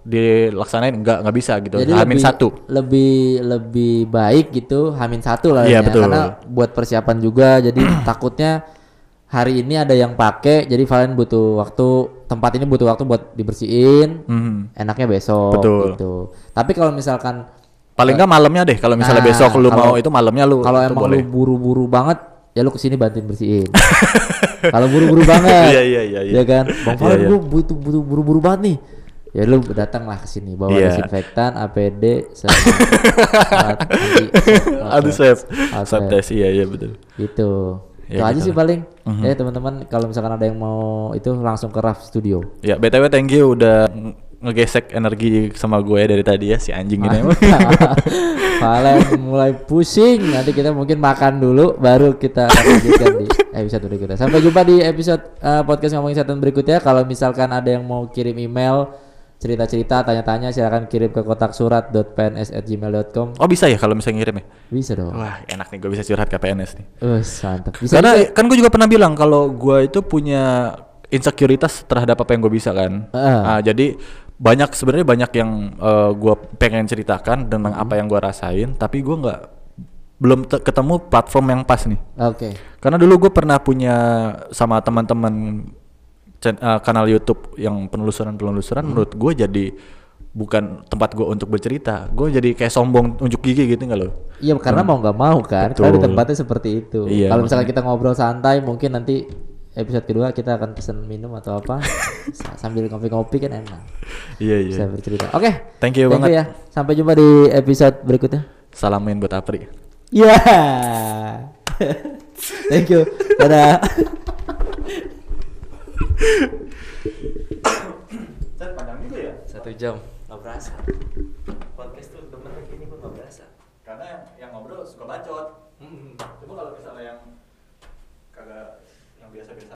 dilaksanain nggak nggak bisa gitu. Jadi Hamin lebih, satu. lebih lebih baik gitu Hamin satu lah Iya, ya. betul. karena buat persiapan juga jadi takutnya hari ini ada yang pakai jadi Valen butuh waktu tempat ini butuh waktu buat dibersihin Mhm. enaknya besok Betul. gitu tapi kalau misalkan Paling nggak malamnya deh kalau misalnya Nah, besok lu kalau- mau itu malamnya lu kalau emang boleh. lu buru-buru banget ya lu ke sini bantuin bersihin kalau buru-buru banget Iya, iya, iya, iya. ya kan bang Iya, Valen iya. gua butuh butuh buru-buru banget nih ya lu datanglah ke sini bawa Iya. desinfektan APD sama anti Aduh swab swab. test iya iya betul. gitu Ya, itu aja sih paling. Ya teman-teman kalau misalkan ada yang mau itu langsung ke Raf Studio. Ya btw thank you udah nge- ngegesek energi sama gue dari tadi ya si anjing ini. Emang. Valen mulai pusing. Nanti kita mungkin makan dulu baru kita lanjutkan di episode berikutnya. Sampai jumpa di episode uh, podcast ngomongin setan berikutnya. Kalau misalkan ada yang mau kirim email cerita-cerita tanya-tanya silakan kirim ke kotak surat .pns@gmail.com Oh bisa ya kalau misalnya ngirim ya? bisa dong Wah enak nih gue bisa curhat ke PNS nih. Us, mantap bisa Karena juga- kan gue juga pernah bilang kalau gue itu punya insekuritas terhadap apa yang gue bisa kan. Heeh. Ah, jadi banyak sebenarnya banyak yang gue pengen ceritakan tentang apa yang gue rasain, tapi gue nggak belum te- ketemu platform yang pas nih. oke Karena dulu gue pernah punya sama teman-teman eh, kanal YouTube yang penelusuran-penelusuran menurut gue jadi bukan tempat gue untuk bercerita. Gue jadi kayak sombong unjuk gigi gitu nggak lo? Iya karena mau nggak mau kan, karena di Betul. tempatnya seperti itu. Iya, Kalau misalkan kita ngobrol santai, mungkin nanti episode kedua kita akan pesen minum atau apa sa- sambil ngopi-ngopi kan enak. Iya iya. Bisa bercerita. Oke. Thank you banget. ya. Sampai jumpa di episode berikutnya. Salamin buat Apri. Ya. Thank you. Dadah. panjang juga ya. Satu jam. Gak berasa. Podcast tuh temen gini pun gak berasa. Karena yang, yang ngobrol suka bacot. Coba kalau misalnya yang kagak yang biasa-biasa